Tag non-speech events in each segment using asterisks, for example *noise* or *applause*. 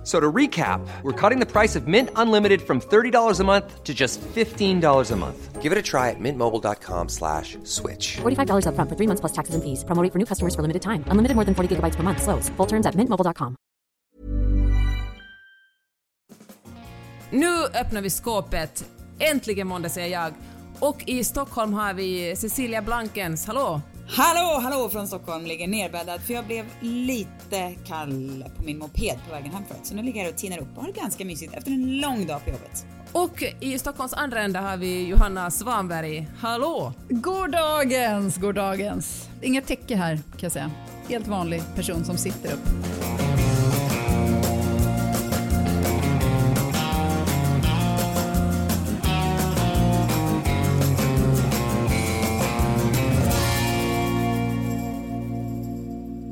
F- So to recap, we're cutting the price of Mint Unlimited from $30 a month to just $15 a month. Give it a try at mintmobile.com slash switch. $45 upfront for three months plus taxes and fees. Promo rate for new customers for limited time. Unlimited more than 40 gigabytes per month. Slows. Full terms at mintmobile.com. Nu öppnar vi skåpet. Äntligen måndag säger jag. Och i Stockholm har vi Cecilia Blankens. Hallå! Hallå, hallå från Stockholm ligger nerbäddad för jag blev lite kall på min moped på vägen hem förut. Så nu ligger jag här och tinar upp och har det ganska mysigt efter en lång dag på jobbet. Och i Stockholms andra ända har vi Johanna Svanberg. Hallå! God dagens, god dagens. Inget täcke här kan jag säga. Helt vanlig person som sitter upp.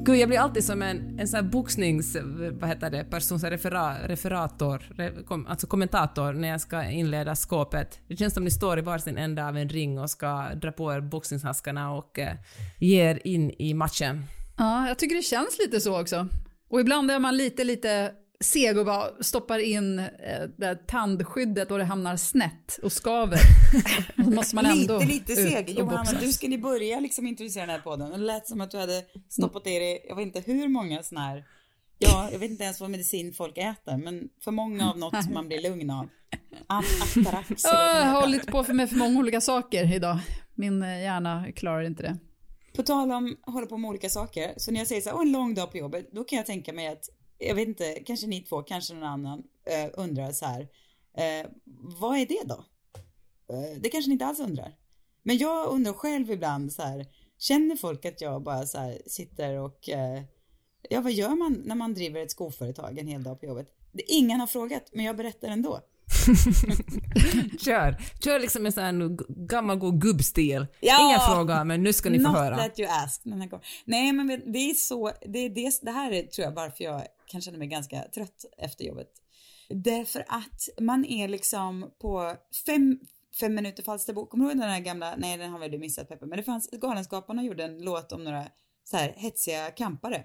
Gud, jag blir alltid som en, en sån här boxnings... Vad heter det? Person, så refera, referator, re, kom, alltså kommentator när jag ska inleda skåpet. Det känns som ni står i varsin ända av en ring och ska dra på er boxningshandskarna och eh, ge er in i matchen. Ja, jag tycker det känns lite så också. Och ibland är man lite, lite seg och bara stoppar in eh, tandskyddet och det hamnar snett och skaver. *laughs* Och så måste man ändå lite, lite seg. och Johanna, du skulle börja liksom introducera den här podden. Det lät som att du hade stoppat i dig, jag vet inte hur många såna här, ja, jag vet inte ens vad medicin folk äter, men för många av något som man blir lugn av. At- Atarax. det Jag har hållit på med för många olika saker idag. Min eh, hjärna klarar inte det. På tal om hålla på med olika saker, så när jag säger så här, "Åh, en lång dag på jobbet, då kan jag tänka mig att, jag vet inte, kanske ni två, kanske någon annan eh, undrar så här, eh, vad är det då? Eh, det kanske ni inte alls undrar. Men jag undrar själv ibland så här, känner folk att jag bara så här sitter och, eh, ja vad gör man när man driver ett skoföretag en hel dag på jobbet? Det, ingen har frågat, men jag berättar ändå. *laughs* Kör! Kör liksom en sån här gammal god gubbstil. Ja! Inga frågor, men nu ska ni få Not höra. that you asked. Nej, men det är så, det, är det, det här är tror jag varför jag kan känna mig ganska trött efter jobbet. Därför att man är liksom på fem, fem minuter Falsterbo. Kommer du ihåg den här gamla, nej den har väl du missat Peppe, men det fanns, Galenskaparna gjorde en låt om några så här hetsiga kampare.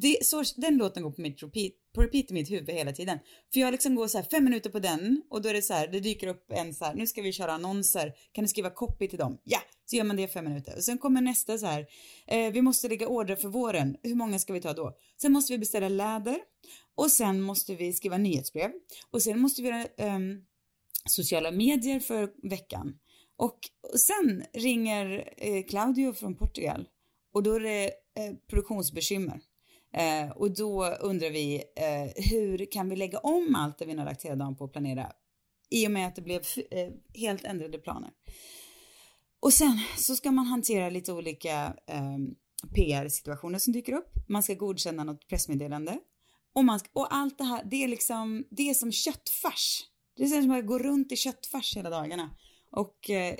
Det, så, den låten går på mitt repeat, på repeat i mitt huvud hela tiden. För jag liksom går så här fem minuter på den och då är det så här, det dyker upp en så här, nu ska vi köra annonser, kan du skriva copy till dem? Ja, så gör man det i fem minuter. Och sen kommer nästa så här, eh, vi måste lägga order för våren, hur många ska vi ta då? Sen måste vi beställa läder och sen måste vi skriva nyhetsbrev och sen måste vi göra eh, sociala medier för veckan. Och sen ringer eh, Claudio från Portugal och då är det eh, produktionsbekymmer. Eh, och då undrar vi eh, hur kan vi lägga om allt det vi har lagt hela dagen på att planera i och med att det blev eh, helt ändrade planer. Och sen så ska man hantera lite olika eh, PR-situationer som dyker upp. Man ska godkänna något pressmeddelande. Och, man ska, och allt det här, det är liksom, det är som köttfärs. Det är som att gå runt i köttfärs hela dagarna. Och eh,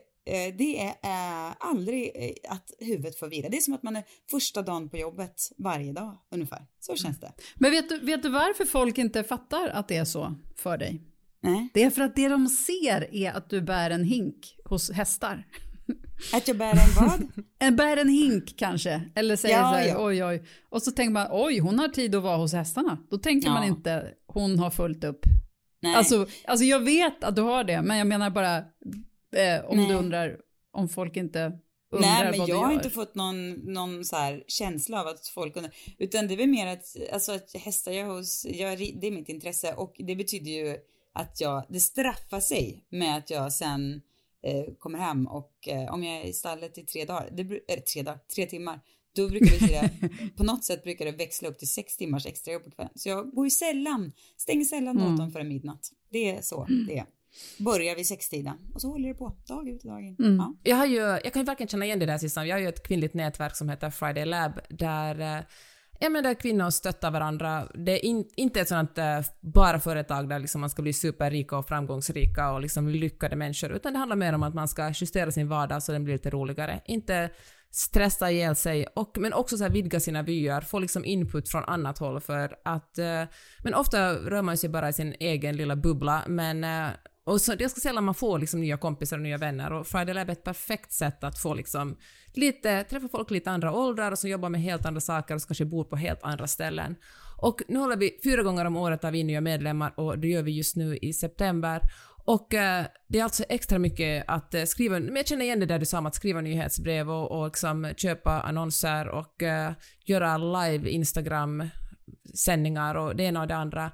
det är eh, aldrig eh, att huvudet får vila. Det är som att man är första dagen på jobbet varje dag ungefär. Så känns det. Men vet du, vet du varför folk inte fattar att det är så för dig? Nej. Det är för att det de ser är att du bär en hink hos hästar. *laughs* Att jag bär en vad? *laughs* En bär en hink kanske, eller säger Ja, så här, ja. oj oj. Och så tänker man, oj hon har tid att vara hos hästarna. Då tänker Ja. man inte, hon har fullt upp. Nej. Alltså, alltså jag vet att du har det, men jag menar bara eh, om Nej. du undrar om folk inte undrar Nej, men vad jag har inte fått någon, någon så här känsla av att folk undrar. Utan det är väl mer att, alltså att hästar jag hos, jag, det är mitt intresse och det betyder ju att jag, det straffar sig med att jag sen eh, kommer hem och eh, om jag är i stallet i tre dagar, det, eller tre dagar, tre timmar, då brukar det betyda, *laughs* på något sätt brukar det växla upp till sex timmars extra jobb på kvällen. Så jag går ju sällan, stänger sällan Mm. datorn före midnatt. Det är så det är. Börjar vid sextiden och så håller det på dag ut och dag in. Mm. Ja. Jag, har ju, jag kan ju verkligen känna igen det där Sissan. Jag har ju ett kvinnligt nätverk som heter Friday Lab där, eh, ja, men där kvinnor stöttar varandra. Det är in, inte ett sådant eh, bara företag där liksom man ska bli superrika och framgångsrika och liksom lyckade människor, utan det handlar mer om att man ska justera sin vardag så den blir lite roligare. Inte stressa ihjäl sig, och, men också så vidga sina vyer, få liksom input från annat håll för att... eh, men ofta rör man sig bara i sin egen lilla bubbla, men eh, och så, det är ganska sällan man får liksom nya kompisar och nya vänner och Friday Lab är ett perfekt sätt att få liksom lite, träffa folk i lite andra åldrar och som jobbar med helt andra saker och som kanske bor på helt andra ställen. Och nu håller vi fyra gånger om året tar vi nya medlemmar och det gör vi just nu i september. Och eh, det är alltså extra mycket att eh, skriva, men jag känner igen det där du sa om att skriva nyhetsbrev och, och liksom köpa annonser och eh, göra live Instagram-sändningar och det ena och det andra.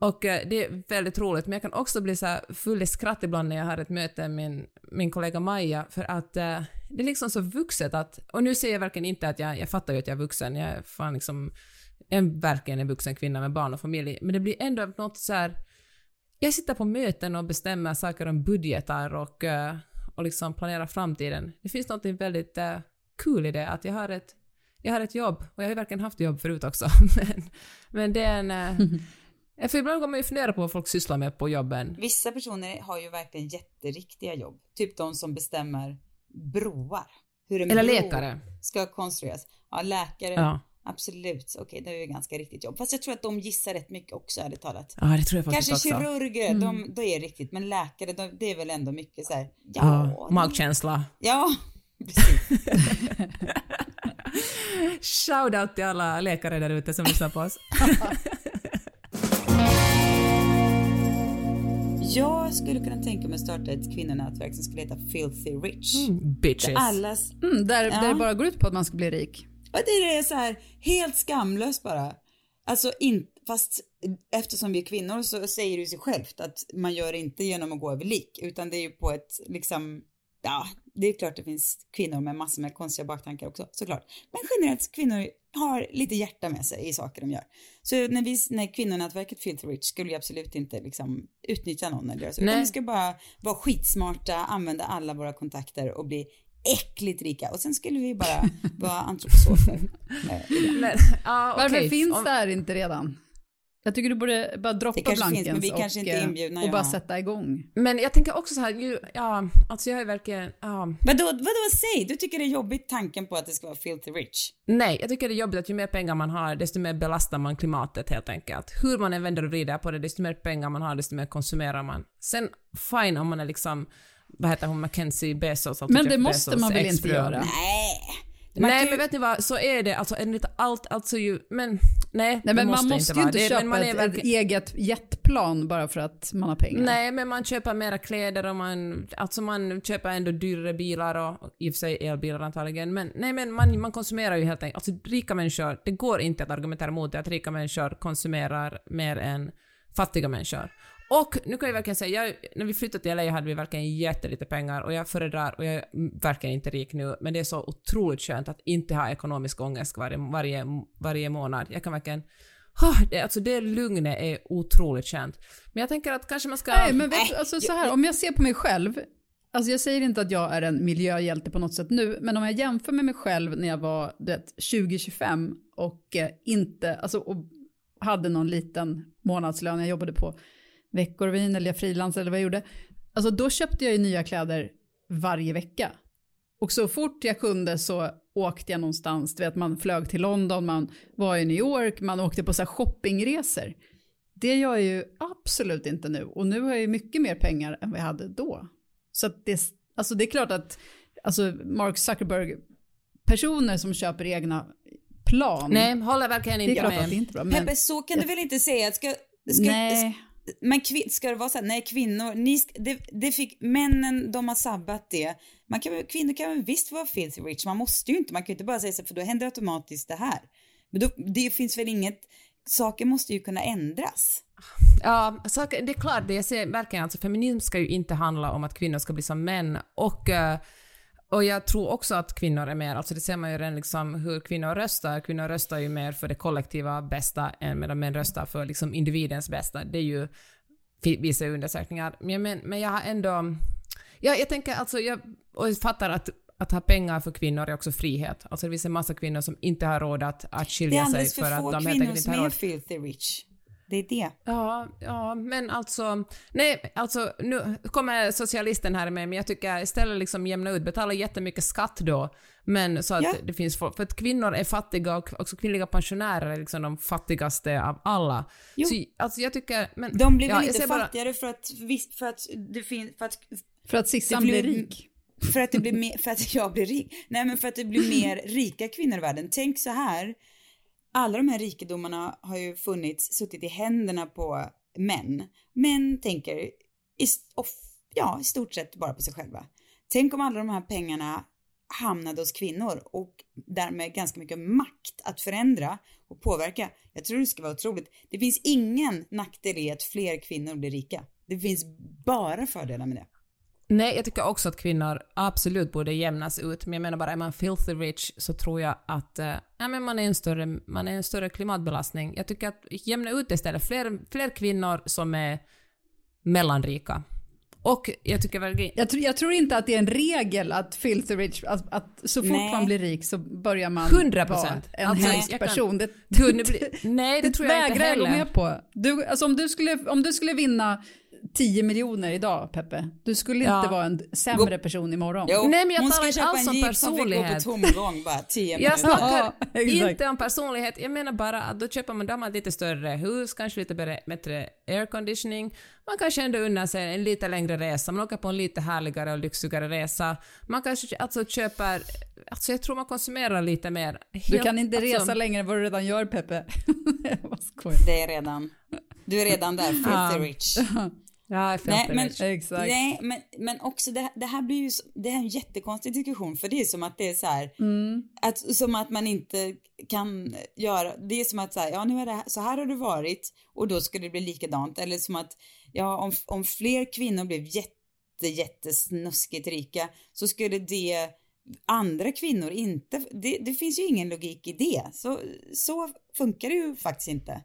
Och eh, det är väldigt roligt, men jag kan också bli så här full i skratt ibland när jag har ett möte med min, min kollega Maja, för att eh, det är liksom så vuxet att, och nu säger jag verkligen inte att jag, jag fattar ju att jag är vuxen, jag är fan liksom en, verkligen en vuxen kvinna med barn och familj, men det blir ändå något så här, jag sitter på möten och bestämmer saker om budgetar och, eh, och liksom planerar framtiden. Det finns något väldigt eh, kul i det, att jag har ett, jag har ett jobb, och jag har ju verkligen haft jobb förut också, *laughs* men, men det är en... Eh, *laughs* För ibland går man ju fundera på vad folk sysslar med på jobben. Vissa personer har ju verkligen jätteriktiga jobb. Typ de som bestämmer broar. Hur en Eller bro läkare. ska konstrueras. Ja, läkare. Ja. Absolut. Okej, det är ju ganska riktigt jobb. Fast jag tror att de gissar rätt mycket också, ärligt talat. Ja, det tror jag faktiskt Kanske också. kirurger, de, då är det riktigt. Men läkare, de, det är väl ändå mycket så här. Ja, Ja, magkänsla. Ja, *laughs* precis. *laughs* Shoutout till alla läkare där ute som lyssnar på oss. *laughs* Jag skulle kunna tänka mig att starta ett kvinnonätverk som skulle heta Filthy Rich. Bitches. Allas Mm, där, Ja. där det bara går ut på att man ska bli rik. Och det är så här helt skamlöst bara. Alltså in, fast eftersom vi är kvinnor så säger det sig självt att man gör det inte genom att gå över lik utan det är ju på ett liksom, ja, det är klart det finns kvinnor med massor med konstiga baktankar också såklart. Men generellt kvinnor har lite hjärta med sig i saker de gör. Så när vi, när kvinnonätverket Filthy Rich skulle ju absolut inte liksom utnyttja någon eller göra så. Utan vi ska bara vara skitsmarta, använda alla våra kontakter och bli äckligt rika och sen skulle vi bara *laughs* vara antroposofer. det. Men, ja, Varför finns Om- det här inte redan? Jag tycker du borde bara droppa blankens men vi kanske och, eh, inbjudna, och bara ja. sätta igång. Men jag tänker också så här, ju, ja, alltså jag är verkligen, ja, Vadå, vadå, säg? Du tycker det är jobbigt tanken på att det ska vara filthy rich? nej, jag tycker det är jobbigt att ju mer pengar man har, desto mer belastar man klimatet helt enkelt. Hur man än vänder och vrider på det, desto mer pengar man har, desto mer konsumerar man. Sen, fine om man är liksom, vad heter hon, Mackenzie Bezos, alltså Men det måste Bezos man väl inte göra? Nej. Man Nej, ju- men vet ni vad, så är det, alltså det inte allt, alltså ju, men nej, Nej, det men måste man måste ju vara inte det, köpa är ett, verkligen- ett eget jetplan bara för att man har pengar. Nej, men man köper mera kläder och man, alltså man köper ändå dyrare bilar och i och för sig elbilar antagligen, men nej men man, man konsumerar ju helt enkelt, alltså rika människor, det går inte att argumentera mot det att rika människor konsumerar mer än fattiga människor. Och nu kan jag verkligen säga, jag, när vi flyttade till LA hade vi verkligen jättelite pengar och jag föredrar, och jag är verkligen inte rik nu, men det är så otroligt skönt att inte ha ekonomisk ångest varje, varje, varje månad. Jag kan verkligen Oh, det, alltså det lugnet är otroligt skönt. Men jag tänker att kanske man ska... Nej, men vet, alltså, så här, om jag ser på mig själv, alltså jag säger inte att jag är en miljöhjälte på något sätt nu, men om jag jämför med mig själv när jag var du vet, 20-25 och eh, inte, alltså och hade någon liten månadslön, jag jobbade på Veckorevyn eller jag frilansade eller vad jag gjorde, alltså då köpte jag ju nya kläder varje vecka. Och så fort jag kunde så åkte jag någonstans, du vet man flög till London, man var i New York, man åkte på så här shoppingresor. Det gör jag ju absolut inte nu. Och nu har jag ju mycket mer pengar än vad jag hade då. Så att det, alltså det är klart att alltså Mark Zuckerberg, personer som köper egna plan, Nej, håller verkligen det är inte klart med. att det inte är bra. Men, Peppe, så kan du väl inte säga? Ska, ska, nej, men ska det vara så här, nej kvinnor, ni, det, det fick, männen de har sabbat det. Man kan, kvinnor kan väl visst vara filthy rich, man måste ju inte, man kan ju inte bara säga så för då händer automatiskt det här. Men då, det finns väl inget, saker måste ju kunna ändras. Ja, saker, det är klart, det jag ser verkligen, alltså feminism ska ju inte handla om att kvinnor ska bli som män och uh, och jag tror också att kvinnor är mer, alltså det ser man ju redan liksom hur kvinnor röstar. Kvinnor röstar ju mer för det kollektiva bästa än medan män röstar för liksom individens bästa. Det är ju, ju undersökningar. Men, men, men jag har ändå, ja, jag tänker alltså, jag, och jag fattar att att ha pengar för kvinnor är också frihet. Alltså det finns en massa kvinnor som inte har råd att, att Det är skilja sig alldeles för för att få de helt kvinnor enkelt som inte har är filthy rich. Det är det. Ja, ja, men alltså, nej, alltså nu kommer socialisten här med, men jag tycker istället liksom jämna ut, betala jättemycket skatt då, men så att Ja. det finns folk, för att kvinnor är fattiga och också kvinnliga pensionärer är liksom de fattigaste av alla. Jo. Så alltså jag tycker, men... De blir ja, väl inte ser bara- fattigare för att, för att det finns, för att För att Sissan blir- rik. För att, det blir mer, för att *laughs* jag blir rik. Nej men för att det blir mer rika kvinnor i världen. Tänk så här. Alla de här rikedomarna har ju funnits, suttit i händerna på män. Män tänker i, off, ja, i stort sett bara på sig själva. Tänk om alla de här pengarna hamnade hos kvinnor och därmed ganska mycket makt att förändra och påverka. Jag tror det ska vara otroligt. Det finns ingen nackdel i att fler kvinnor blir rika. Det finns bara fördelar med det. Nej, jag tycker också att kvinnor absolut borde jämnas ut, men jag menar bara är man filthy rich så tror jag att eh, ja, men man, är en större, man är en större klimatbelastning. Jag tycker att jämna ut det istället, fler, fler kvinnor som är mellanrika. Och jag tycker verkligen... Jag, tror- jag tror inte att det är en regel att filthy rich, att, att så fort Nej. man blir rik så börjar man 100%. vara en Alltså, hemsk jag kan- person. Det, nu blir, nej, det, det tror jag inte vägrar jag gå heller. med på. Du, alltså om, du skulle, om du skulle vinna 10 miljoner idag, Peppe, du skulle Ja. inte vara en sämre person imorgon. Jo, Nej, men jag hon talar ska inte köpa alls en om jeep som fick gå på personlighet. tomgång bara 10 Jag minuter. snackar Ja, inte om personlighet, jag menar bara att då köper man, då har man ett lite större hus, kanske lite bättre- bättre airconditioning, man kanske ändå unnar sig en lite längre resa, man åker på en lite härligare och lyxigare resa, man kanske alltså köper, alltså jag tror man konsumerar lite mer. Du Helt- kan inte alltså, resa längre än vad du redan gör, Peppe. *laughs* jag. Det är redan, du är redan där, filthy rich. Ja, Nej, men. Exakt. nej, men, men också det, det här blir ju, det här är en jättekonstig diskussion för det är som att det är så här, Mm. att, som att man inte kan göra, det är som att så här, ja nu är det här, så här har det varit och då skulle det bli likadant eller som att, ja om, om fler kvinnor blev jätte, jättesnuskigt rika så skulle det andra kvinnor inte, det, det finns ju ingen logik i det. Så, så funkar det ju faktiskt inte.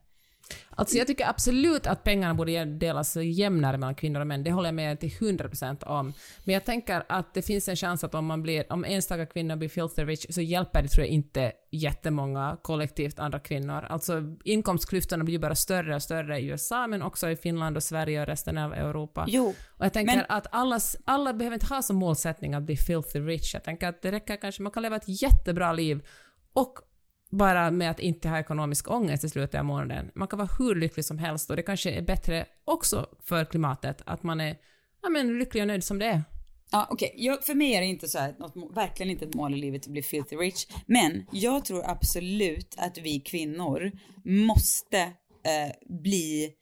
Alltså jag tycker absolut att pengarna borde delas jämnare mellan kvinnor och män, det håller jag med till 100% om. Men jag tänker att det finns en chans att om man blir, om enstaka kvinnor blir filthy rich så hjälper det tror jag inte jättemånga kollektivt andra kvinnor. Alltså inkomstklyftorna blir ju bara större och större i USA men också i Finland och Sverige och resten av Europa. Jo, Och jag tänker men- att allas, alla behöver inte ha som målsättning att bli filthy rich. Jag tänker att det räcker kanske, man kan leva ett jättebra liv och bara med att inte ha ekonomisk ångest i slutet av månaden. Man kan vara hur lycklig som helst och det kanske är bättre också för klimatet att man är ja, men, lycklig och nöjd som det är. Ja, okej. Jag- För mig är det inte så här, något, verkligen inte ett mål i livet att bli filthy rich. Men jag tror absolut att vi kvinnor måste eh, bli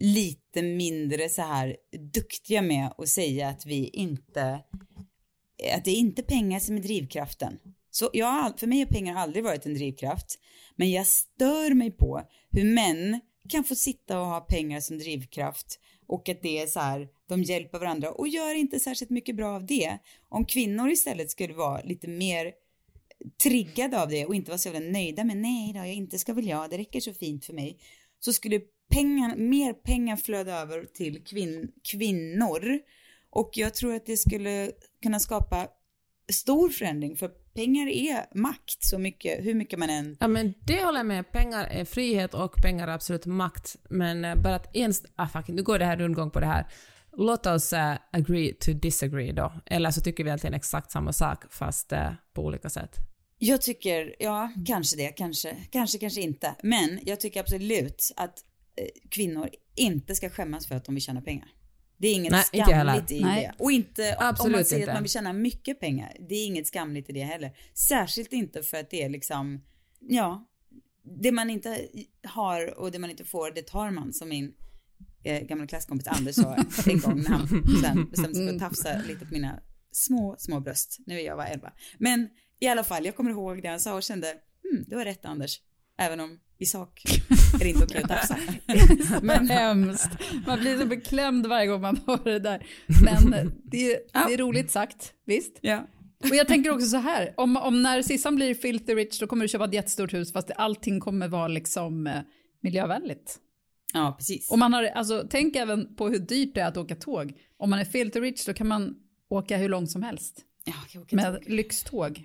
lite mindre så här duktiga med att säga att vi inte, att det är inte pengar som är drivkraften. Så jag, för mig har pengar aldrig varit en drivkraft. Men jag stör mig på hur män kan få sitta och ha pengar som drivkraft och att det är så här, de hjälper varandra och gör inte särskilt mycket bra av det. Om kvinnor istället skulle vara lite mer triggade av det och inte vara så jävla nöjda med nej då, jag inte ska väl jag, det räcker så fint för mig. Så skulle pengar, mer pengar flöda över till kvin, kvinnor och jag tror att det skulle kunna skapa stor förändring för pengar är makt så mycket, hur mycket man än Ja men det håller jag med, pengar är frihet och pengar är absolut makt. Men eh, bara att ens... Ah fuck, nu går det här rundgång på det här. Låt oss eh, agree to disagree då. Eller så tycker vi egentligen exakt samma sak fast eh, på olika sätt. Jag tycker, ja, kanske det, kanske, kanske, kanske inte. Men jag tycker absolut att eh, kvinnor inte ska skämmas för att de vill tjäna pengar. Det är inget Nej, skamligt i Nej. det. Och inte om Absolut man säger inte. att man vill tjäna mycket pengar. Det är inget skamligt i det heller. Särskilt inte för att det är liksom, ja, det man inte har och det man inte får, det tar man som min eh, gamla klasskompis Anders sa en *laughs* gång när han sen bestämde sig för att tafsa lite på mina små, små bröst. Nu är jag bara 11. Men i alla fall, jag kommer ihåg det han sa och kände, hmm, du har rätt Anders. Även om i sak *laughs* är det inte okej att tafsa. *laughs* Men hemskt. Man blir så beklämd varje gång man hör det där. Men det, är- det är roligt sagt, visst. Ja. Och jag tänker också så här, om, om när Sissan blir filthy rich då kommer du köpa ett jättestort hus fast allting kommer vara liksom eh, miljövänligt. ja, precis. Och man har, alltså, tänk även på hur dyrt det är att åka tåg. Om man är filthy rich då kan man åka hur långt som helst Ja, med tåg. lyxtåg.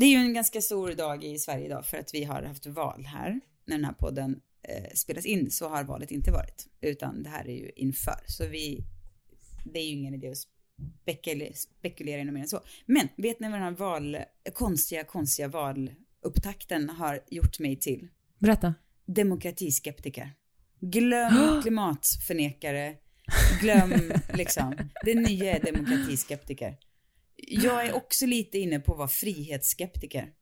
Det är ju en ganska stor dag i Sverige idag för att vi har haft val här. När den här podden eh, spelas in så har valet inte varit, utan det här är ju inför. Så vi, det är ju ingen idé att spekulera, spekulera mer än så. Men vet ni vad den här val, konstiga, konstiga valupptakten har gjort mig till? Berätta. Demokratiskeptiker. Glöm *gasps* klimatförnekare. Glöm liksom. Det nya är demokratiskeptiker. Jag är också lite inne på att vara frihetsskeptiker.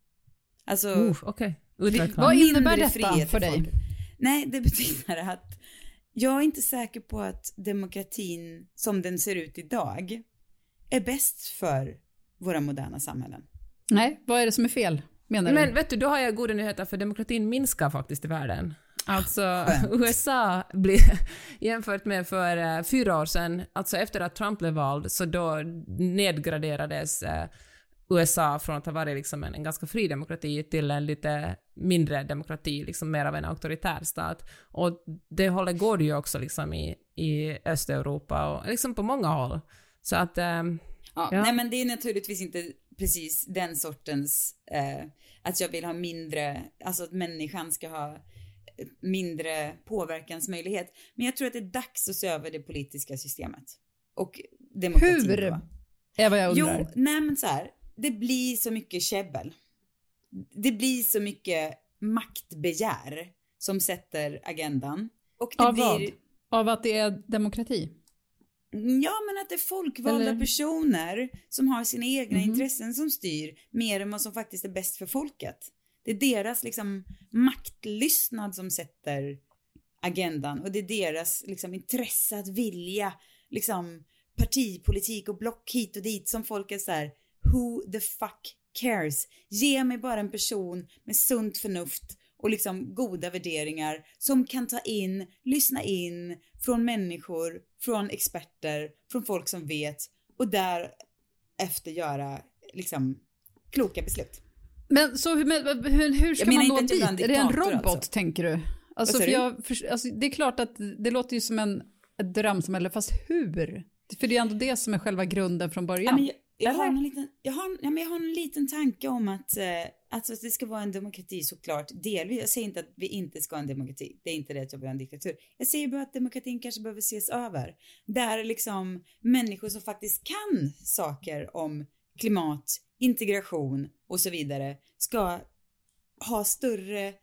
Alltså, Uh, utveckla. Vad innebär detta frihet för dig? folket. Nej, det betyder att jag är inte säker på att demokratin som den ser ut idag är bäst för våra moderna samhällen. Nej, vad är det som är fel? Menar du? Men vet du, då har jag goda nyheter för demokratin minskar faktiskt i världen. Alltså. *laughs* USA blir, jämfört med för eh, fyra år sedan, alltså efter att Trump blev vald, så då nedgraderades eh, USA från att ha varit liksom en, en ganska fri demokrati till en lite mindre demokrati, liksom mer av en auktoritär stat. Och det hållet går det ju också liksom i, i Östeuropa och liksom på många håll. Så att... ehm, Ja, Ja. Nej, men det är naturligtvis inte precis den sortens, eh, att jag vill ha mindre, alltså att människan ska ha mindre påverkansmöjlighet. Men jag tror att det är dags att se över det politiska systemet. Och demokratin. Hur? då. Är vad jag undrar. Jo, nej men så här, det blir så mycket käbbel. Det blir så mycket maktbegär som sätter agendan. Och det Av blir... vad? Av att det är demokrati? Ja, men att det är folkvalda Eller- personer som har sina egna Mhm. intressen som styr mer än vad som faktiskt är bäst för folket. Det är deras liksom maktlystnad som sätter agendan och det är deras liksom intresse att vilja liksom partipolitik och block hit och dit som folk är så här who the fuck cares? Ge mig bara en person med sunt förnuft och liksom goda värderingar som kan ta in, lyssna in från människor, från experter, från folk som vet och därefter göra liksom kloka beslut. Men så hur, hur, hur ska man nå dit? är det en robot alltså. tänker du? Alltså, jag, för, alltså, det är klart att det låter ju som en ett drömsamhälle, fast hur? För det är ändå det som är själva grunden från Ja, början. men jag, jag, har Eller? en liten, jag, har, ja, men jag har en liten tanke om att, eh, alltså, att det ska vara en demokrati såklart. Delvis. Jag säger inte att vi inte ska ha en demokrati. Det är inte det att jag vill ha en diktatur. Jag säger bara att demokratin kanske behöver ses över. Där liksom människor som faktiskt kan saker om klimat, integration och så vidare ska ha större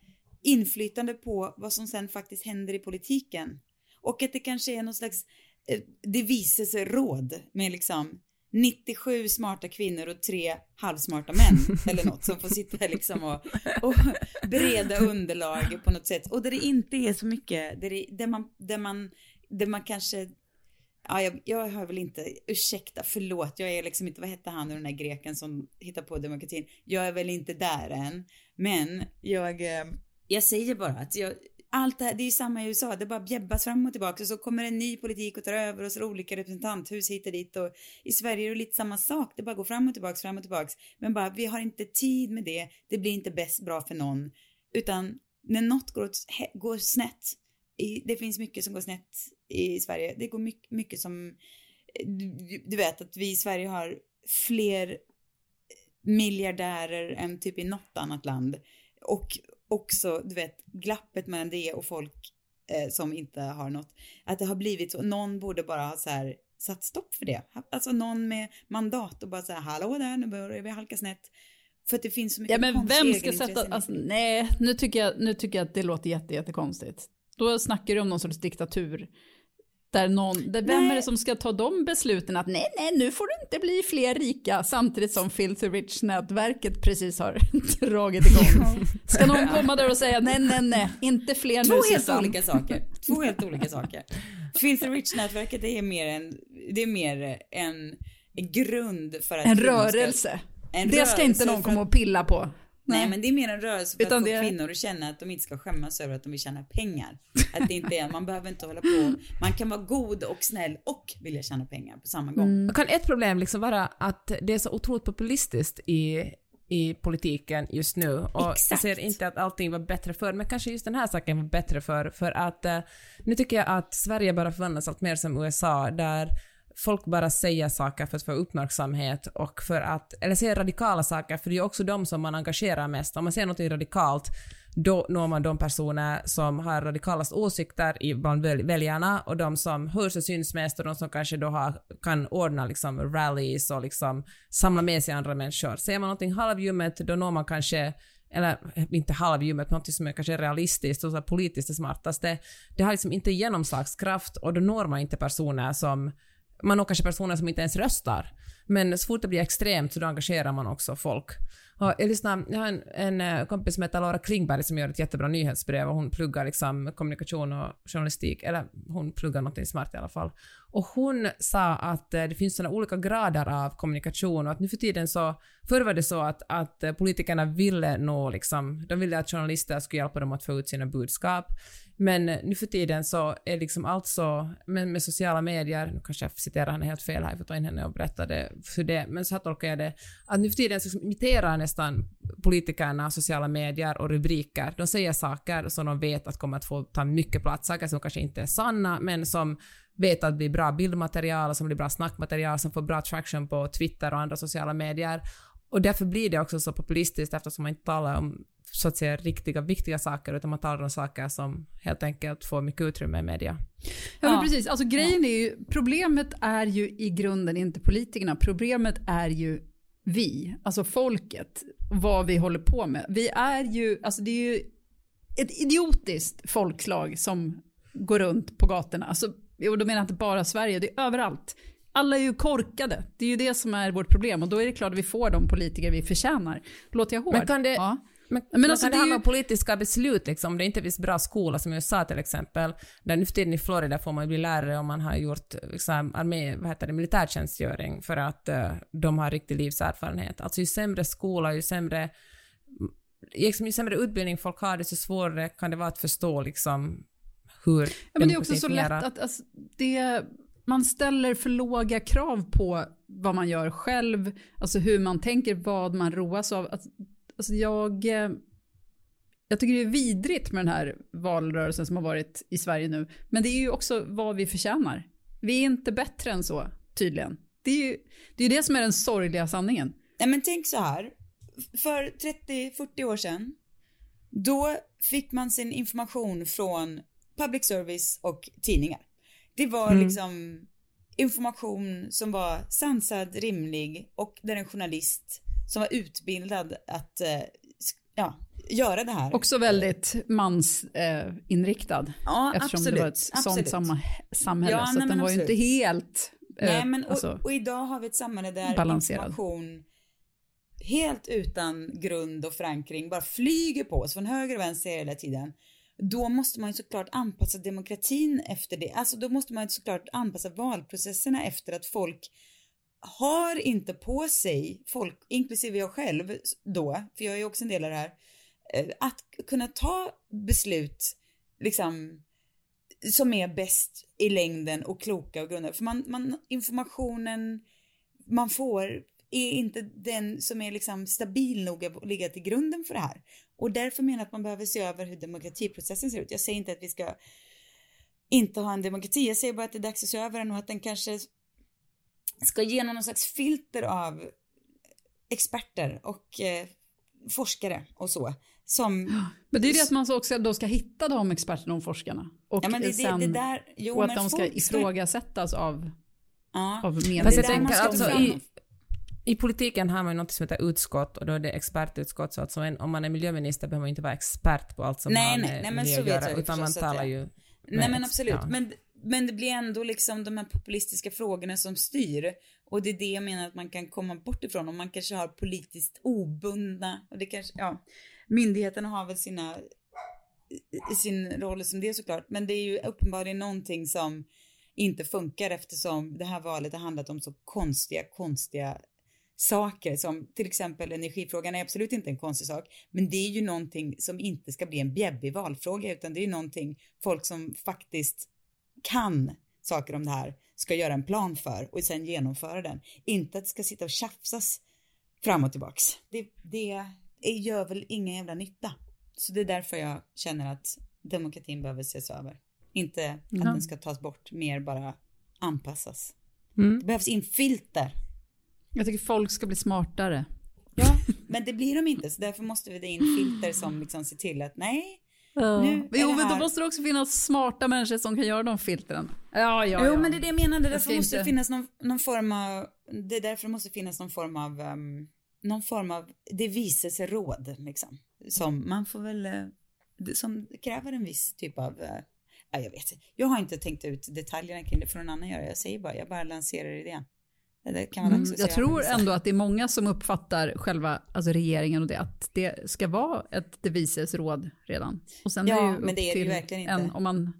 inflytande på vad som sen faktiskt händer i politiken. Och att det kanske är någon slags eh, deviseråd med liksom 97 smarta kvinnor och tre halvsmarta män *laughs* eller något som får sitta liksom och, och bereda underlag på något sätt och där det inte är så mycket, där, det, där, man, där, man, där man kanske Ja, jag, jag har väl inte, ursäkta, förlåt, jag är liksom inte, vad hette han den där greken som hittar på demokratin? Jag är väl inte där än, men jag, eh, jag säger bara att jag, allt det här, det är ju samma i USA, det bara bjäbbas fram och tillbaka och så kommer en ny politik och tar över och så är det olika representanthus hit och dit och i Sverige är det lite samma sak, det bara går fram och tillbaks, fram och tillbaks, men bara vi har inte tid med det, det blir inte bäst bra för någon, utan när något går, åt, går snett, det finns mycket som går snett i Sverige, det går mycket, mycket som, du, du vet att vi i Sverige har fler miljardärer än typ i något annat land. Och också, du vet, glappet mellan det och folk eh, som inte har något. Att det har blivit så, någon borde bara ha så här satt stopp för det. Alltså någon med mandat och bara säga hallå där, nu börjar vi halka snett. För att det finns så mycket Ja men vem ska sätta, alltså, nej, nu tycker, jag, nu tycker jag att det låter jätte, jättekonstigt. Då snackar du om någon sorts diktatur. Där någon, där vem Nej. är det som ska ta de besluten att nej, nej, nu får det inte bli fler rika samtidigt som Filthy Rich-nätverket precis har *laughs* dragit igång. Ska någon komma där och säga nej, nej, nej, inte fler Två nu helt Susanne. olika saker. Två helt olika saker. Filthy Rich-nätverket är mer en, det är mer en grund för att En kvinnor ska- rörelse. En det ska inte rörelse någon komma och pilla på. Nej men det är mer en rörelse för Utan att få det kvinnor att känna att de inte ska skämmas över att de vill tjäna pengar. Att det inte är, man behöver inte hålla på, man kan vara god och snäll och vilja tjäna pengar på samma gång. Mm. Kan ett problem liksom vara att det är så otroligt populistiskt i, i politiken just nu och jag Exakt. ser inte att allting var bättre förr, men kanske just den här saken var bättre förr, för att eh, nu tycker jag att Sverige bara förvandlas allt mer som USA, där folk bara säger saker för att få uppmärksamhet och för att, eller säger radikala saker, för det är också de som man engagerar mest. Om man säger något radikalt, då når man de personer som har radikalast åsikter bland väljarna och de som hörs och syns mest och de som kanske då har, kan ordna liksom rallies och liksom samla med sig andra människor. Säger man någonting halvljummet, då når man kanske eller inte halvljummet, något som är kanske realistiskt och så politiskt det smartaste. Det har liksom inte genomslagskraft och då når man inte personer som man har kanske personer som inte ens röstar. Men så fort det blir extremt så då engagerar man också folk. Och jag, lyssnar, jag har en, en eh, kompis som heter Laura Klingberg som gör ett jättebra nyhetsbrev och hon pluggar liksom kommunikation och journalistik, eller hon pluggar något smart i alla fall. Och hon sa att eh, det finns sådana olika grader av kommunikation och att nu för tiden så, förr var det så att, att eh, politikerna ville nå liksom, de ville att journalister skulle hjälpa dem att få ut sina budskap. Men nu för tiden så är liksom allt så, med, med sociala medier, nu kanske jag citerar henne helt fel här, jag får ta in henne och berätta det för det, men så här tolkar jag det, att nu för tiden så imiterar nästan politikerna sociala medier och rubriker. De säger saker som de vet att kommer att få ta mycket plats, saker som kanske inte är sanna, men som vet att det blir bra bildmaterial, som blir bra snackmaterial, som får bra traction på Twitter och andra sociala medier. Och därför blir det också så populistiskt eftersom man inte talar om så att säga riktiga, viktiga saker, utan man talar om saker som helt enkelt får mycket utrymme i media. Ja, men Ja. precis. Alltså grejen är ju, problemet är ju i grunden inte politikerna, problemet är ju vi, alltså folket, vad vi håller på med. Vi är ju, alltså det är ju ett idiotiskt folkslag som går runt på gatorna. Alltså, och då menar jag inte bara Sverige, det är överallt. Alla är ju korkade, det är ju det som är vårt problem och då är det klart att vi får de politiker vi förtjänar. Låter jag hård? Men kan det- Ja. Men, Men alltså, kan det det är handla ju- om politiska beslut, liksom, om det inte finns bra skola som i USA till exempel, där nu för tiden i Florida får man ju bli lärare om man har gjort liksom, armé, vad heter det, militärtjänstgöring för att eh, de har riktig livserfarenhet. Alltså ju sämre skola, ju sämre, liksom, ju sämre utbildning folk har, desto svårare kan det vara att förstå liksom hur Ja, men det är också så lätt att alltså, det, man ställer för låga krav på vad man gör själv, alltså hur man tänker, vad man roas av. Alltså, alltså jag, eh, jag tycker det är vidrigt med den här valrörelsen som har varit i Sverige nu, men det är ju också vad vi förtjänar. Vi är inte bättre än så, tydligen. Det är ju det, är det som är den sorgliga sanningen. Nej men tänk så här. För 30-40 år sedan, då fick man sin information från public service och tidningar. Det var liksom information som var sansad, rimlig och där en journalist som var utbildad att eh, ja, göra det här. Också väldigt mansinriktad. Eh, ja, eftersom absolut, det var ett sånt absolut. samma, samhälle. Ja, så nej, den var ju inte helt... eh, Nej men och, alltså, och idag har vi ett samhälle där Balanserad. information helt utan grund och förankring bara flyger på oss från höger och vänster hela tiden. Då måste man ju såklart anpassa demokratin efter det. Alltså då måste man ju såklart anpassa valprocesserna efter att folk har inte på sig, folk, inklusive jag själv då, för jag är ju också en del av det här, eh, att kunna ta beslut liksom som är bäst i längden och kloka och grundade. För man, man, informationen man får är inte den som är liksom stabil nog att ligga till grunden för det här. Och därför menar jag att man behöver se över hur demokratiprocessen ser ut. Jag säger inte att vi ska inte ha en demokrati, jag säger bara att det är dags att se över den och att den kanske ska genom någon slags filter av experter och eh, forskare och så. Som, men det är det att man så också då ska hitta de experterna och forskarna. Och ja men det, sen, det, det där, jo och att men de ska ifrågasättas av Ja. av Fast jag där tänker måste alltså i, i politiken har man ju något som heter utskott och då är det expertutskott så alltså en, om man är miljöminister behöver man inte vara expert på allt som Nej, har nej, med nej, men miljö så att vet göra utan man talar ju Nej men absolut, ja. men, men det blir ändå liksom de här populistiska frågorna som styr. Och det är det jag menar att man kan komma bort ifrån. Om man kanske har politiskt obundna och det kanske, ja, myndigheterna har väl sina, i- sin roll som det såklart, men det är ju uppenbarligen någonting som inte funkar eftersom det här valet har handlat om så konstiga, konstiga saker som till exempel energifrågan är absolut inte en konstig sak, men det är ju någonting som inte ska bli en bjäbbig valfråga utan det är ju någonting folk som faktiskt kan saker om det här ska göra en plan för och sen genomföra den. Inte att det ska sitta och tjafsas fram och tillbaks. Det, det gör väl ingen jävla nytta. Så det är därför jag känner att demokratin behöver ses över. Inte att Ja. den ska tas bort, mer bara anpassas. Mm. Det behövs in filter. Jag tycker folk ska bli smartare. Ja, men det blir de inte, så därför måste vi det in filter som liksom ser till att nej, nu är Jo, det men då måste det också finnas smarta människor som kan göra de filtren. Ja, ja, Jo, ja. men det är det jag menar. Det därför måste finnas någon, någon form av, det är därför det måste finnas någon form av, um, någon form av, det vises råd liksom. Som man får väl, eh, som kräver en viss typ av, ja, jag vet inte. Jag har inte tänkt ut detaljerna kring det för någon annan göra. Jag säger bara, jag bara lanserar idén. Det kan man Mm, också jag säga. tror ändå att det är många som uppfattar själva alltså regeringen och det, att det ska vara ett devises råd redan. Och sen Ja, är det ju men det är det ju verkligen inte. En, om man,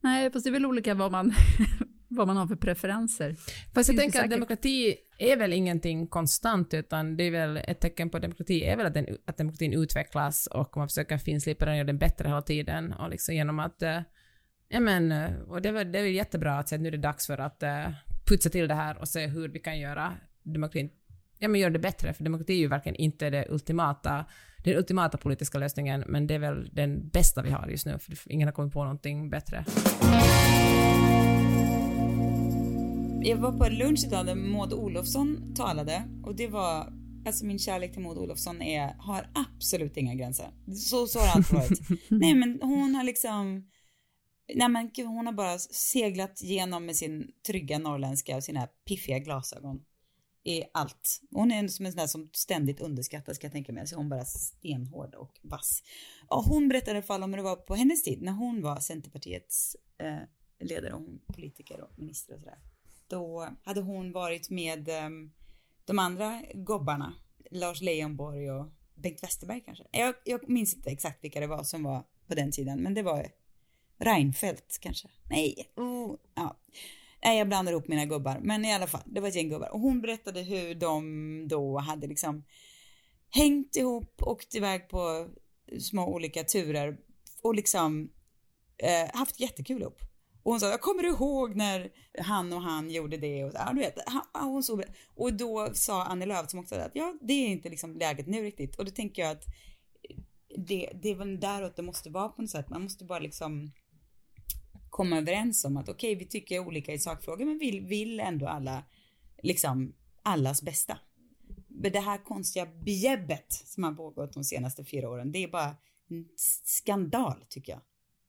nej, fast det är väl olika vad man, *laughs* vad man har för preferenser. Fast jag tänker att demokrati är väl ingenting konstant, utan det är väl ett tecken på demokrati är väl att, den, att demokratin utvecklas och man försöker finslipa den och göra den bättre hela tiden och liksom genom att, eh, ja men, eh, och det är väl, det är väl jättebra att säga att nu är det dags för att eh, putsa till det här och se hur vi kan göra demokratin, ja men göra det bättre, för demokrati är ju verkligen inte det ultimata, den ultimata politiska lösningen, men det är väl den bästa vi har just nu, för ingen har kommit på någonting bättre. Jag var på en lunch idag där Maud Olofsson talade och det var, alltså min kärlek till Maud Olofsson är, har absolut inga gränser. Så, så har det alltid varit. *laughs* Nej men hon har liksom, nej men gud, hon har bara seglat genom med sin trygga norrländska och sina piffiga glasögon i allt. Hon är som en sån där som ständigt underskattas ska jag tänka mig, så hon bara stenhård och vass. Och hon berättade i alla fall om hur det var på hennes tid när hon var Centerpartiets eh, ledare och hon politiker och minister och sådär då hade hon varit med eh, de andra gobbarna, Lars Leijonborg och Bengt Westerberg kanske. Jag, jag minns inte exakt vilka det var som var på den tiden, men det var Reinfeldt kanske. Nej, oh, ja. Nej, jag blandar ihop mina gubbar, men i alla fall, det var ett gäng gubbar. Och hon berättade hur de då hade liksom hängt ihop, åkt iväg på små olika turer och liksom eh, haft jättekul ihop. Och hon sa, jag kommer ihåg när han och han gjorde det och så, ja, du vet, han, hon så, och då sa Annie Lööf som också att ja, det är inte liksom läget nu riktigt och då tänker jag att det, det är väl däråt det måste vara på något sätt, man måste bara liksom komma överens om att okej, okay, vi tycker olika i sakfrågor men vill, vill ändå alla liksom allas bästa. Men det här konstiga bjäbbet som har pågått de senaste fyra åren, det är bara en skandal tycker jag.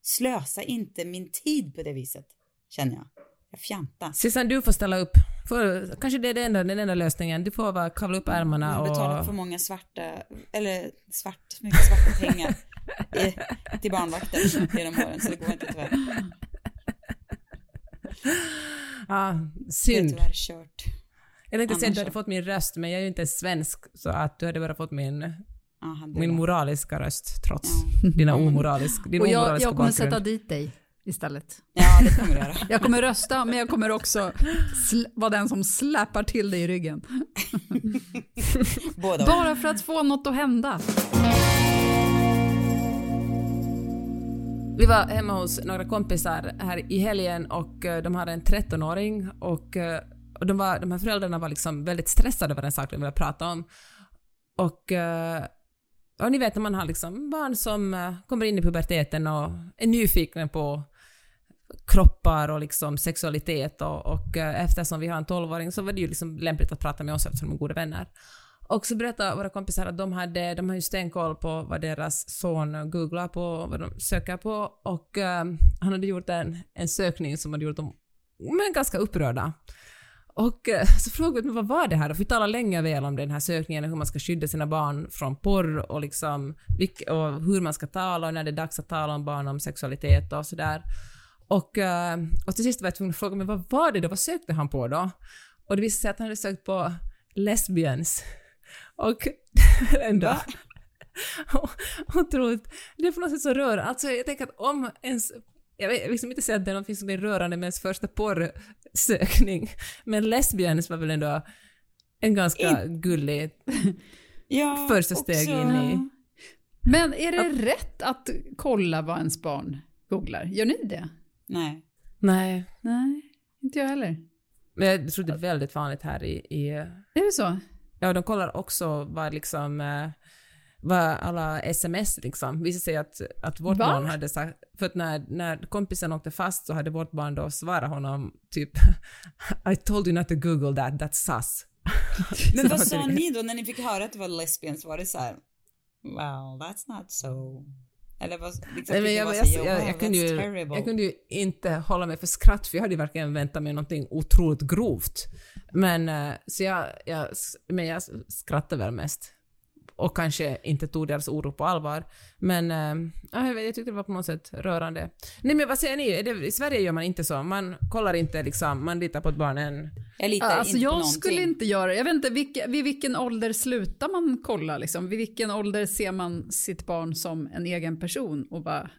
Slösa inte min tid på det viset, känner jag. Jag fjantar. Sissan, du får ställa upp. För, kanske det är det enda, den enda lösningen. Du får bara kavla upp ärmarna Jag och... betalar för många svarta, eller svart, mycket svarta pengar i, till barnvakter genom åren, så det går inte tyvärr. Ja, Det är synd. tyvärr kört. Jag tänkte säga att du hade fått min röst, men jag är ju inte svensk, så att du hade bara fått min, Ja, hade min moraliska röst, trots Ja. dina omoralisk, din Och jag, omoraliska jag kommer bakgrund. sätta dit dig istället. Ja, det kommer du göra. *laughs* Jag kommer rösta, men jag kommer också vara den som släpar till dig i ryggen. *laughs* Båda. Bara för att få något att hända. Vi var hemma hos några kompisar här i helgen och eh, de hade en 13-åring och, eh, och de, var, de här föräldrarna var liksom väldigt stressade över en sak de ville prata om. Och, eh, och ni vet när man har liksom barn som kommer in i puberteten och är nyfikna på kroppar och liksom sexualitet och, och eftersom vi har en 12-åring så var det ju liksom lämpligt att prata med oss eftersom de är goda vänner. Och så berättade våra kompisar att de hade, de har ju stenkoll på vad deras son googlar på, vad de söker på och uh, han hade gjort en, en sökning som hade gjort dem men ganska upprörda. Och uh, så frågade vi vad var det här? Och vi talade länge och väl om den här sökningen, och hur man ska skydda sina barn från porr och, liksom, vilk- och hur man ska tala och när det är dags att tala om barn, om sexualitet och sådär. Och, uh, och till sist var jag tvungen att fråga men vad var det då? Vad sökte han på då? Och det visade sig att han hade sökt på lesbians. Och *laughs* ändå... *laughs* Otroligt. Det är på något sätt så rörande. Alltså jag tänker att om ens... Jag vill liksom inte säga att det är något som är rörande med ens första porrsökning, men lesbians var väl ändå en ganska gullig *laughs* Ja, första steg också- in i... Men är det rätt att kolla vad ens barn googlar? Gör ni det? Nej. Nej, Nej, inte jag heller. men jag tror det är väldigt vanligt här i... i Är det så? Ja, de kollar också vad liksom... eh, vad alla sms liksom. Visade sig att, att vårt Va? barn hade sagt... För att när, när kompisen åkte fast så hade vårt barn då svarat honom typ *laughs* I told you not to google that, that's sus. *laughs* Men vad *laughs* sa ni då när ni fick höra att det var lesbians? Var det så här, well, that's not so... Eller vad, liksom, Nej, men jag, jag, säga, jag, jag, kunde ju, jag kunde ju inte hålla mig för skratt för jag hade verkligen väntat mig någonting otroligt grovt. Men, eh, så jag, jag, men jag skrattade väl mest. Och kanske inte tog deras oro på allvar. Men ja, jag, vet, jag tyckte det var på något sätt rörande. Nej men vad säger ni? Det, I Sverige gör man inte så. Man kollar inte liksom, man litar på att barnen... Jag litar Alltså inte på jag någonting. skulle inte göra Jag vet inte, vilka, vid vilken ålder slutar man kolla liksom? Vid vilken ålder ser man sitt barn som en egen person och, bara,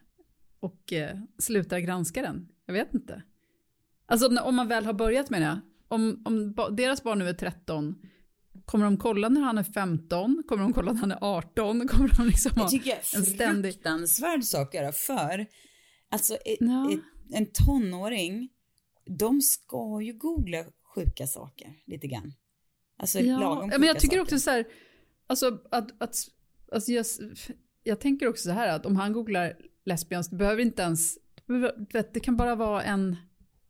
och eh, slutar granska den? Jag vet inte. Alltså om man väl har börjat med det. Om, om deras barn nu är 13, kommer de kolla när han är 15? Kommer de kolla när han är 18? *laughs* Kommer de liksom ha Jag tycker jag är en ständig... fruktansvärd sak att göra för alltså ett, Ja. ett, en tonåring, de ska ju googla sjuka saker lite grann. Alltså lagom Ja, sjuka men jag tycker saker. också så här, alltså att, att alltså jag, jag tänker också så här att om han googlar lesbians, det behöver inte ens, det kan bara vara en,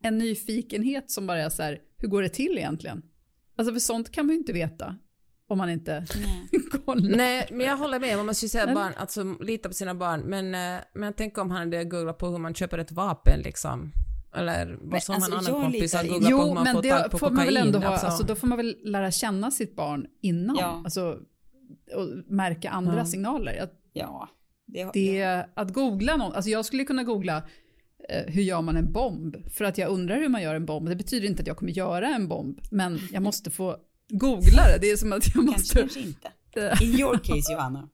en nyfikenhet som bara är så här, hur går det till egentligen? Alltså för sånt kan man ju inte veta om man inte *laughs* kollar. Nej, men jag håller med. Man måste ju säga Nej. barn, alltså lita på sina barn. Men, eh, men tänk om han hade googlat på hur man köper ett vapen liksom. Eller vad som alltså, en annan kompis har litar- googlat på hur man men får tag det på får man väl kokain. ändå ha, alltså. alltså då får man väl lära känna sitt barn innan, Ja. alltså och märka andra Ja. signaler. Att Ja. Det, Det, att googla någon, alltså jag skulle kunna googla hur gör man en bomb? För att jag undrar hur man gör en bomb. Det betyder inte att jag kommer göra en bomb, men jag måste få googla det. Det är som att jag måste... kanske inte. Eh, In your case Johanna,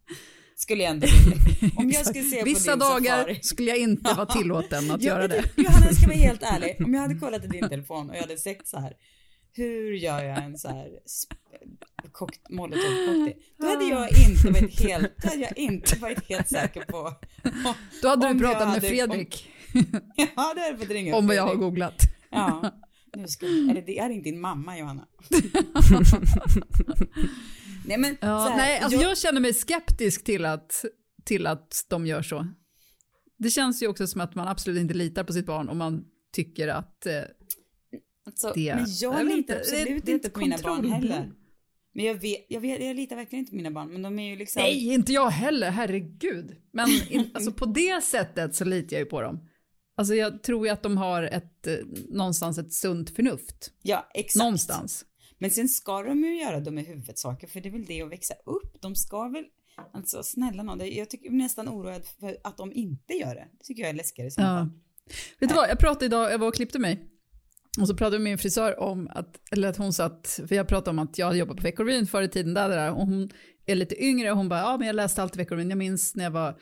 skulle jag ändå. *laughs* Om jag skulle se på Vissa din dagar safari. skulle jag inte vara tillåten att göra det. Johanna, jag ska vara helt ärlig. *laughs* Om jag hade kollat i din telefon och jag hade sett så här, hur gör jag en så här sp- kokt, molotov cocktail? Då hade jag inte varit helt, då hade jag inte varit helt säker på. Då hade om du pratat med Fredrik *laughs* Ja, det hade jag fått ringa om vad jag har googlat. Ja. Nu ska, eller det är inte din mamma Johanna. *laughs* Nej men Ja, här, nej, alltså jag, jag känner mig skeptisk till att, till att de gör så. Det känns ju också som att man absolut inte litar på sitt barn om man tycker att eh, alltså, det- men jag, litar inte, absolut det är inte på mina barn heller. Men jag vet, jag vet, jag litar verkligen inte på mina barn, men de är ju liksom. Nej, inte jag heller, herregud. Men in, alltså på det sättet så litar jag ju på dem. Alltså jag tror ju att de har ett, eh, någonstans ett sunt förnuft. Ja, exakt. Någonstans. Men sen ska de ju göra dumma i huvudet saker, för det är väl det att växa upp. De ska väl, alltså snälla det- jag tycker nästan oroad för att de inte gör det. Det tycker jag är läskigare Ja. fall. Vet du vad, jag pratade idag, jag var och klippte mig. Och så pratade jag med min frisör om att, eller att hon satt, för jag pratade om att jag jobbade på Veckorevyn förr i tiden, där, där, och hon är lite yngre och hon bara, ja men jag läste alltid Veckorevyn, jag minns när jag var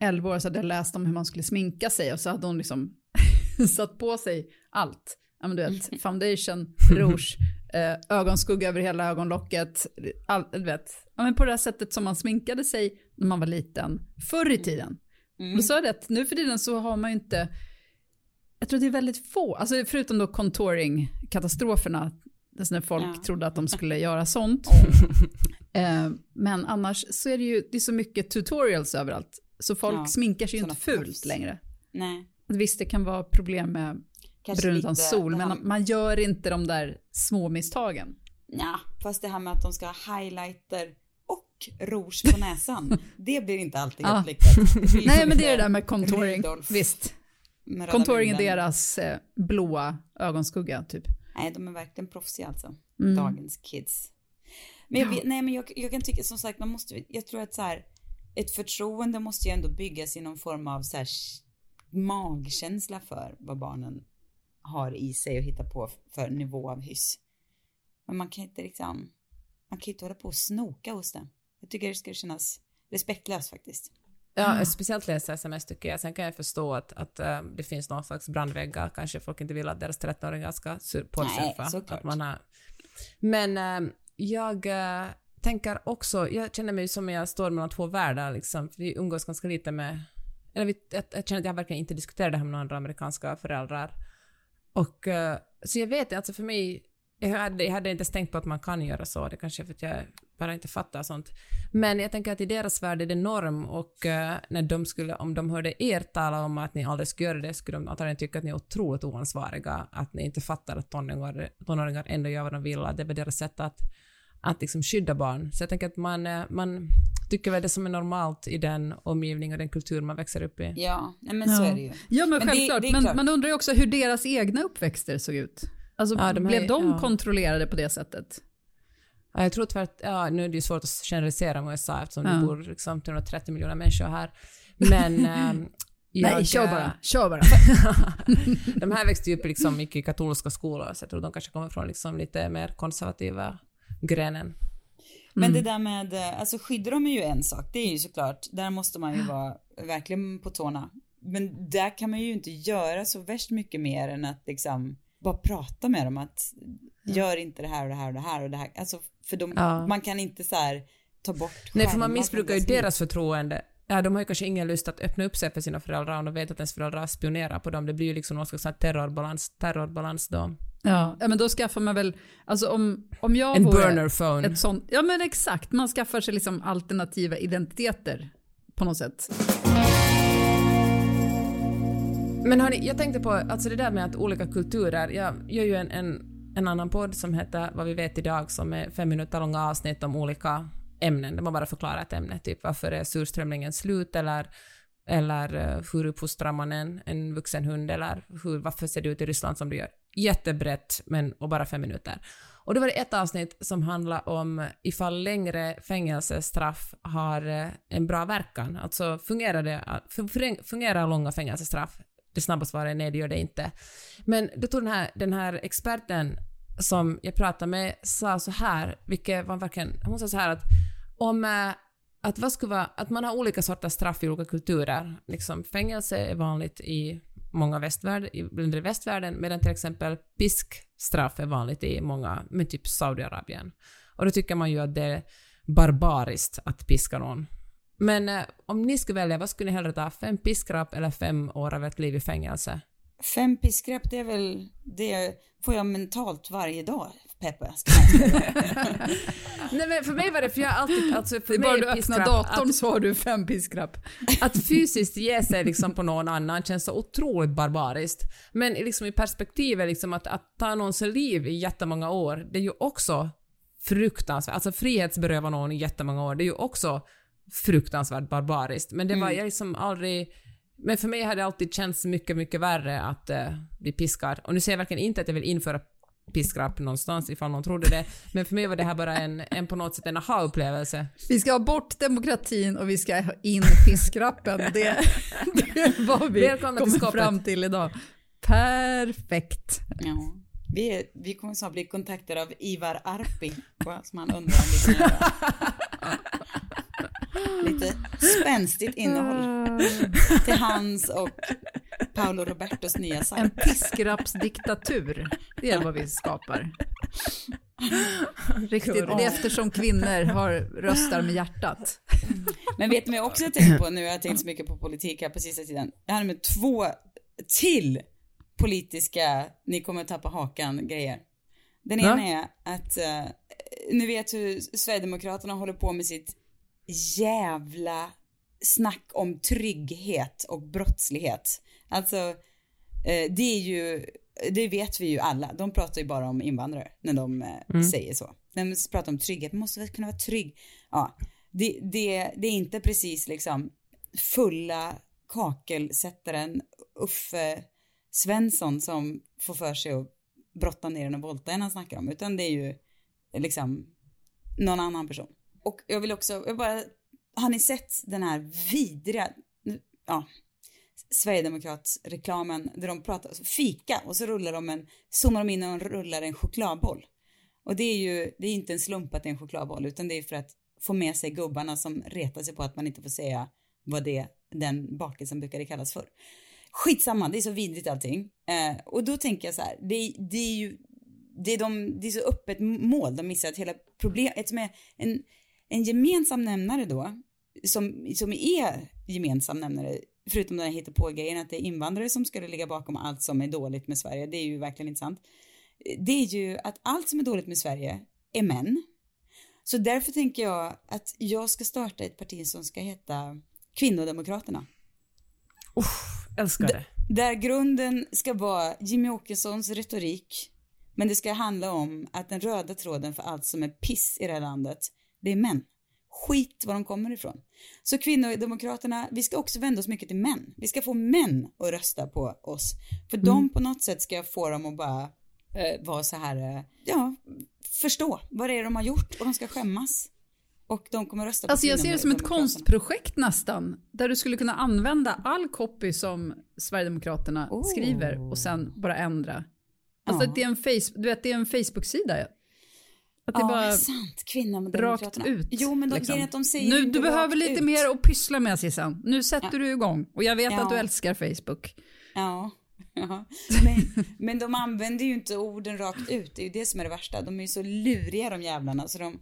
11 år så hade jag läst om hur man skulle sminka sig och så hade hon liksom *laughs* satt på sig allt. Ja men du vet, *laughs* foundation, *laughs* rouge, eh, ögonskugga över hela ögonlocket, all, du vet, ja men på det här sättet som man sminkade sig när man var liten, förr i tiden. Mm. Och då sa jag det nu för tiden så har man ju inte, jag tror det är väldigt få, alltså förutom då contouring-katastroferna, alltså när folk Ja. trodde att de skulle göra sånt. Eh, men annars så är det ju, det är så mycket tutorials överallt, så folk Ja, sminkar sig ju inte fult proffs. längre. Nej. Visst, det kan vara problem med brun utan sol, men man gör inte de där små misstagen. Ja, fast det här med att de ska ha highlighter och rouge på näsan, *laughs* det blir inte alltid Ja. helt lyckat. Nej, men det är det där med contouring, Rudolf visst. Contouring är deras eh, blåa ögonskugga, typ. Nej, de är verkligen proffsiga alltså. Mm. Dagens kids. Men jag, vet, nej, men jag, jag kan tycka som sagt, man måste, jag tror att så här, ett förtroende måste ju ändå byggas i någon form av så här magkänsla för vad barnen har i sig och hitta på för nivå av hyss. Men man kan inte liksom, man kan inte hålla på och snoka hos den. Jag tycker det ska kännas respektlöst faktiskt. Ja, speciellt läsa sms tycker jag. Sen kan jag förstå att, att äh, det finns någon slags brandväggar. Kanske folk inte vill att deras 13-åringar ska porrsurfa. Nej, såklart. Att man har... Men äh, jag äh, tänker också, jag känner mig som jag står mellan två världar. Liksom. Vi umgås ganska lite med... Eller vi, jag, jag känner att jag verkligen inte diskuterar det här med några andra amerikanska föräldrar. Och, eh, så jag vet alltså för mig, jag hade, jag hade inte ens tänkt på att man kan göra så, det kanske är för att jag bara inte fattar sånt. Men jag tänker att i deras värld är det norm och eh, när de skulle, om de hörde er tala om att ni aldrig skulle göra det, skulle de antagligen tycka att ni är otroligt oansvariga, att ni inte fattar att tonåringar, tonåringar ändå gör vad de vill, att det var deras sätt att, att liksom skydda barn. Så jag tänker att man, uh, man tycker väl det som är normalt i den omgivning och den kultur man växer upp i. Ja, nej, men så är det ju. Ja, men, Men det- självklart. det är men man undrar ju också hur deras egna uppväxter såg ut. Alltså, Ja, de här- blev de ja. kontrollerade på det sättet? Ja, jag tror tvärt, ja, nu är det ju svårt att generalisera med USA eftersom Ja. det bor liksom 330 miljoner människor här. Men *laughs* ehm, jag, Nej, kör eh, bara. Kör bara. *laughs* de här växte ju upp liksom mycket i katolska skolor, så jag tror de kanske kommer från liksom lite mer konservativa grenen. Men Mm. det där med, eh, alltså skydda dem är ju en sak, det är ju såklart, där måste man ju vara verkligen på tårna. Men där kan man ju inte göra så värst mycket mer än att liksom bara prata med dem att gör inte det här och det här och det här och det här. Alltså för de, Ja. man kan inte så här ta bort Nej, för man missbrukar ju deras förtroende. Ja, de har ju kanske ingen lust att öppna upp sig för sina föräldrar om de vet att ens föräldrar spionerar på dem. Det blir ju liksom någon slags terrorbalans, terrorbalans då. Ja, ja, men då skaffar man väl, alltså om, om jag En vore burner phone. ett sånt, ja men exakt, man skaffar sig liksom alternativa identiteter på något sätt. Men hörni, jag tänkte på alltså det där med att olika kulturer, jag gör ju en, en, en annan podd som heter Vad vi vet idag som är fem minuter långa avsnitt om olika ämnen, där man bara förklarar ett ämne, typ varför är surströmmingen slut eller, eller eh, hur uppfostrar man en, en vuxen hund eller hur, varför ser det ut i Ryssland som det gör. Jättebrett, men och bara fem minuter. Och då var det ett avsnitt som handlade om ifall längre fängelsestraff har eh, en bra verkan. Alltså fungerar, det, ah, fungerar långa fängelsestraff? Det snabba svaret är nej, det gör det inte. Men då tog den här, den här experten som jag pratade med sa så här, vilket var verkligen, hon sa så här att om eh, att, vad skulle vara, att man har olika sorters straff i olika kulturer. Liksom, fängelse är vanligt i många västvärld, i länder i västvärlden, medan till exempel piskstraff är vanligt i många, men typ Saudiarabien. Och då tycker man ju att det är barbariskt att piska någon. Men eh, om ni skulle välja, vad skulle ni hellre ta? Fem piskrapp eller fem år av ett liv i fängelse? Fem piskrapp, det är väl, det får jag mentalt varje dag, Peppe. *laughs* Nej men för mig var det, för jag har alltid, alltså för Det är bara du öppnar datorn att- så har du fem piskrapp. Att fysiskt ge sig liksom på någon annan känns så otroligt barbariskt. Men liksom i perspektivet liksom att, att ta någons liv i jättemånga år, det är ju också fruktansvärt. Alltså frihetsberöva någon i jättemånga år, det är ju också fruktansvärt barbariskt. Men det var jag liksom aldrig... Men för mig har det alltid känts mycket, mycket värre att uh, bli piskad. Och nu säger jag verkligen inte att jag vill införa piskrapp någonstans ifall någon trodde det. Men för mig var det här bara en, en på något sätt en aha-upplevelse. Vi ska ha bort demokratin och vi ska ha in piskrappen. Det, det är vad vi Välkomna till kommer skåpet. fram till idag. Perfekt. Ja. Vi, är, vi kommer snart bli kontaktade av Ivar Arpi, som han undrar om vi kan göra. Lite spänstigt innehåll till hans och Paolo Robertos nya En sajt. piskrappsdiktatur. Det är vad vi skapar. *laughs* Riktigt, det är eftersom kvinnor har röstar med hjärtat. Men vet ni vad jag också har tänkt på nu? Jag har tänkt så mycket på politik här på sista tiden. Jag hade med två till politiska, ni kommer tappa hakan grejer. Den ena är att, eh, ni vet hur Sverigedemokraterna håller på med sitt jävla snack om trygghet och brottslighet. Alltså, eh, det är ju, det vet vi ju alla, de pratar ju bara om invandrare när de eh, säger så. De pratar om trygghet, man måste kunna vara trygg. Ja, det, det, det är inte precis liksom fulla kakelsättaren Uffe Svensson som får för sig att brotta ner en och volta en han snackar om, utan det är ju liksom någon annan person. Och jag vill också, jag bara, har ni sett den här vidriga, ja, Sverigedemokratsreklamen där de pratar, alltså fika och så rullar de en, zoomar de in och rullar en chokladboll. Och det är ju, det är inte en slump att det är en chokladboll utan det är för att få med sig gubbarna som retar sig på att man inte får säga vad det, den bakelsen brukade kallas för. Skitsamma, det är så vidrigt allting. Eh, och då tänker jag så här, det, det är ju, det är, de, det är så öppet mål, de missar att hela problemet, som är en, en gemensam nämnare då, som, som är gemensam nämnare, förutom den här hittepå-grejen att det är invandrare som skulle ligga bakom allt som är dåligt med Sverige, det är ju verkligen inte sant. Det är ju att allt som är dåligt med Sverige är män. Så därför tänker jag att jag ska starta ett parti som ska heta Kvinnodemokraterna. Uff, älskar det. Där grunden ska vara Jimmy Åkessons retorik, men det ska handla om att den röda tråden för allt som är piss i det här landet, det är män. Skit var de kommer ifrån. Så kvinnodemokraterna, vi ska också vända oss mycket till män. Vi ska få män att rösta på oss. För mm. de på något sätt ska få dem att bara eh, vara så här, eh, ja, förstå vad det är de har gjort och de ska skämmas. Och de kommer rösta på Alltså jag ser det som ett konstprojekt nästan. Där du skulle kunna använda all copy som Sverigedemokraterna oh. skriver och sen bara ändra. Alltså ja. det är en, face, du vet, det är en Facebook-sida. Att det ja, bara sant. Kvinna med rakt ut. Jo, men de, liksom. att de säger nu, Du behöver lite ut. mer att pyssla med Sissan. Nu sätter ja. du igång. Och jag vet ja. att du älskar Facebook. Ja. *laughs* ja. Men, men de använder ju inte orden rakt ut. Det är ju det som är det värsta. De är ju så luriga de jävlarna. Så de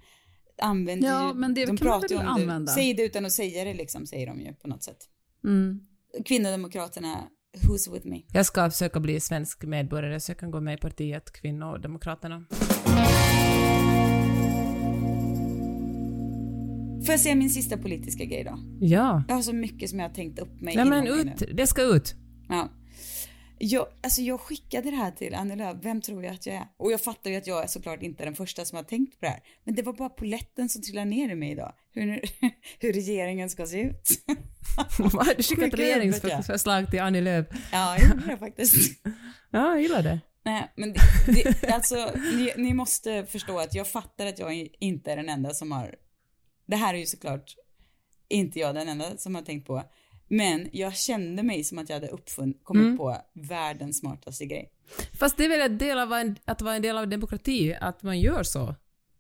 använder ja, ju... men det de kan pratar man väl använda. Det. Säg det utan att säga det liksom, säger de ju på något sätt. Mm. Kvinnodemokraterna Who's with me? Jag ska försöka bli svensk medborgare så jag kan gå med i partiet Kvinnodemokraterna. Får jag säga min sista politiska grej då? Ja. Jag har så mycket som jag har tänkt upp mig Nej men ut, det ska ut. Ja. Jag, alltså jag skickade det här till Annie Lööf, vem tror jag att jag är? Och jag fattar ju att jag är såklart inte den första som har tänkt på det här. Men det var bara poletten som trillade ner i mig idag. Hur, *laughs* hur regeringen ska se ut. *laughs* Du skickat regeringsförslag till Annie Lööf? Ja, jag gjorde det faktiskt. *laughs* ja, jag gillar det. Nej, men det, det, alltså, ni, ni, måste förstå att jag fattar att jag inte är den enda som har... Det här är ju såklart inte jag den enda som har tänkt på. Men jag kände mig som att jag hade uppfunn, kommit mm. på världens smartaste grej. Fast det är väl en del av att vara en del av demokrati, att man gör så.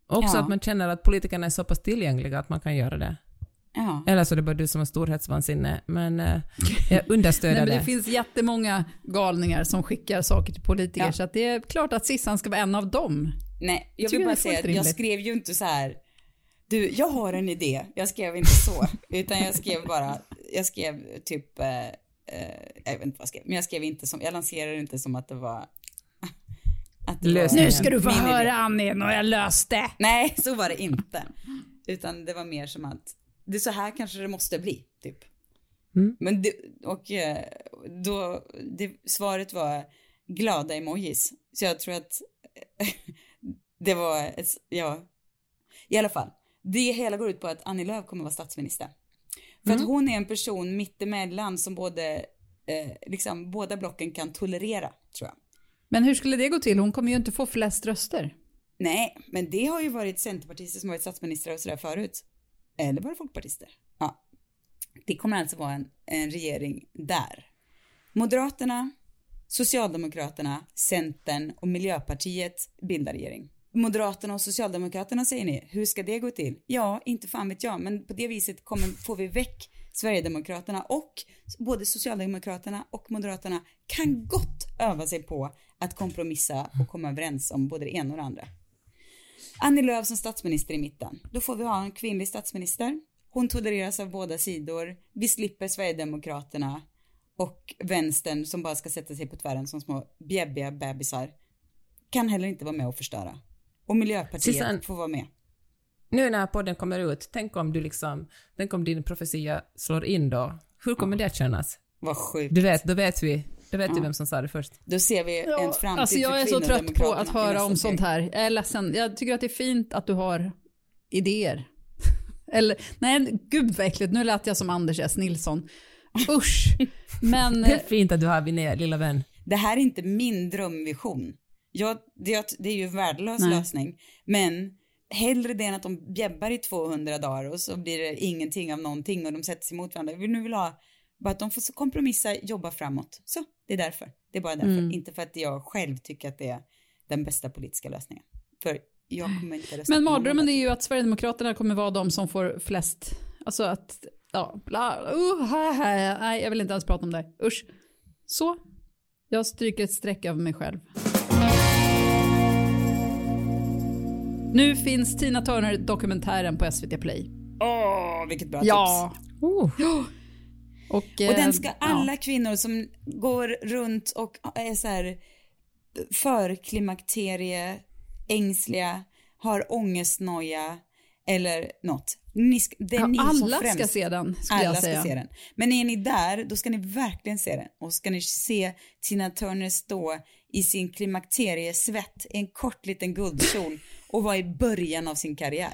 Också ja. att man känner att politikerna är så pass tillgängliga att man kan göra det. Ja. Eller så är det bara du som har storhetsvansinne, men eh, jag understöder *laughs* Nej, men det. Det finns jättemånga galningar som skickar saker till politiker, ja. så att det är klart att Sissan ska vara en av dem. Nej, jag vill bara säga att jag skrev ju inte så här, du, jag har en idé, jag skrev inte så, utan jag skrev bara, jag skrev typ, eh, eh, jag vet inte vad jag skrev, men jag skrev inte som, jag lanserade inte som att det var att det var nu ska du få höra Annie, och jag löste. Nej, så var det inte. Utan det var mer som att det är så här kanske det måste bli, typ. Mm. Men det, och eh, då, det, svaret var glada emojis. Så jag tror att *laughs* det var, ett, ja, i alla fall. Det hela går ut på att Annie Lööf kommer vara statsminister. För mm. att hon är en person mittemellan som både, eh, liksom båda blocken kan tolerera, tror jag. Men hur skulle det gå till? Hon kommer ju inte få flest röster. Nej, men det har ju varit centerpartister som varit statsministrar och sådär förut. Eller bara folkpartister. Ja. Det kommer alltså vara en, en regering där. Moderaterna, Socialdemokraterna, Centern och Miljöpartiet bildar regering. Moderaterna och Socialdemokraterna säger ni, hur ska det gå till? Ja, inte fan vet jag, men på det viset kommer, får vi väck Sverigedemokraterna och både Socialdemokraterna och Moderaterna kan gott öva sig på att kompromissa och komma överens om både det ena och det andra. Annie Lööf som statsminister i mitten. Då får vi ha en kvinnlig statsminister. Hon tolereras av båda sidor. Vi slipper Sverigedemokraterna och vänstern som bara ska sätta sig på tvären som små bjäbbiga bebisar. Kan heller inte vara med och förstöra. Och Miljöpartiet Susanne, får vara med. Nu när podden kommer ut, tänk om du liksom, tänk om din profetia slår in då. Hur kommer ja. det att kännas? Vad sjukt. Du vet, då vet vi. Då vet ja. du vem som sa det först. Då ser vi ja, en framtid alltså Jag är så trött på att höra om sånt här. Jag är ledsen. Jag tycker att det är fint att du har idéer. *laughs* Eller, nej, gud vad äckligt. Nu lät jag som Anders S. Nilsson. Usch. *laughs* Men... Det är fint att du har min lilla vän. Det här är inte min drömvision. Ja, det, det är ju en värdelös Nej. lösning. Men hellre det än att de bjäbbar i 200 dagar och så blir det ingenting av någonting och de sätter sig mot varandra. Vill nu vill ha bara att de får kompromissa, jobba framåt. Så, det är därför. Det är bara därför. Mm. Inte för att jag själv tycker att det är den bästa politiska lösningen. För jag kommer inte rösta Men mardrömmen är ju att Sverigedemokraterna kommer vara de som får flest, alltså att, ja, bla, uh, ha, ha, nej jag vill inte ens prata om det, usch. Så, jag stryker ett streck över mig själv. Nu finns Tina Turner-dokumentären på SVT Play. Åh, vilket bra Ja. tips. Oh. Och, Och eh, den ska ja. alla kvinnor som går runt och är så här förklimakterie, ängsliga, har ångestnoja eller något. Ni ska, det är Ja, ni som alla främst. ska se den, skulle Alla jag säga. ska se den. Men är ni där, då ska ni verkligen se den. Och ska ni se Tina Turner stå i sin klimakteriesvett, i en kort liten guldkjol och vara i början av sin karriär.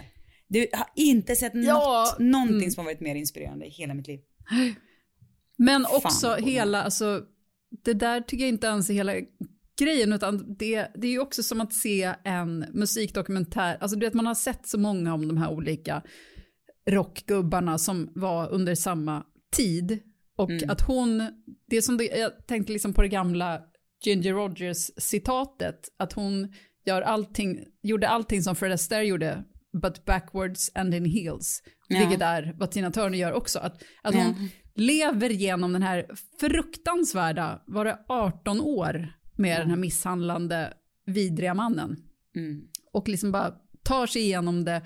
Du har inte sett Ja, något, någonting mm. som har varit mer inspirerande i hela mitt liv. Men Fan, också god hela, alltså det där tycker jag inte ens är hela grejen, utan det, det är ju också som att se en musikdokumentär, alltså du vet man har sett så många om de här olika rockgubbarna som var under samma tid och Mm. att hon, det är som det, jag tänkte liksom på det gamla Ginger Rogers citatet, att hon gör allting, gjorde allting som Fred Astaire gjorde, but backwards and in heels. Ja. Vilket är vad Tina Turner gör också. Att, att hon Ja. lever genom den här fruktansvärda, var det 18 år med den här misshandlande, vidriga mannen. Mm. Och liksom bara tar sig igenom det,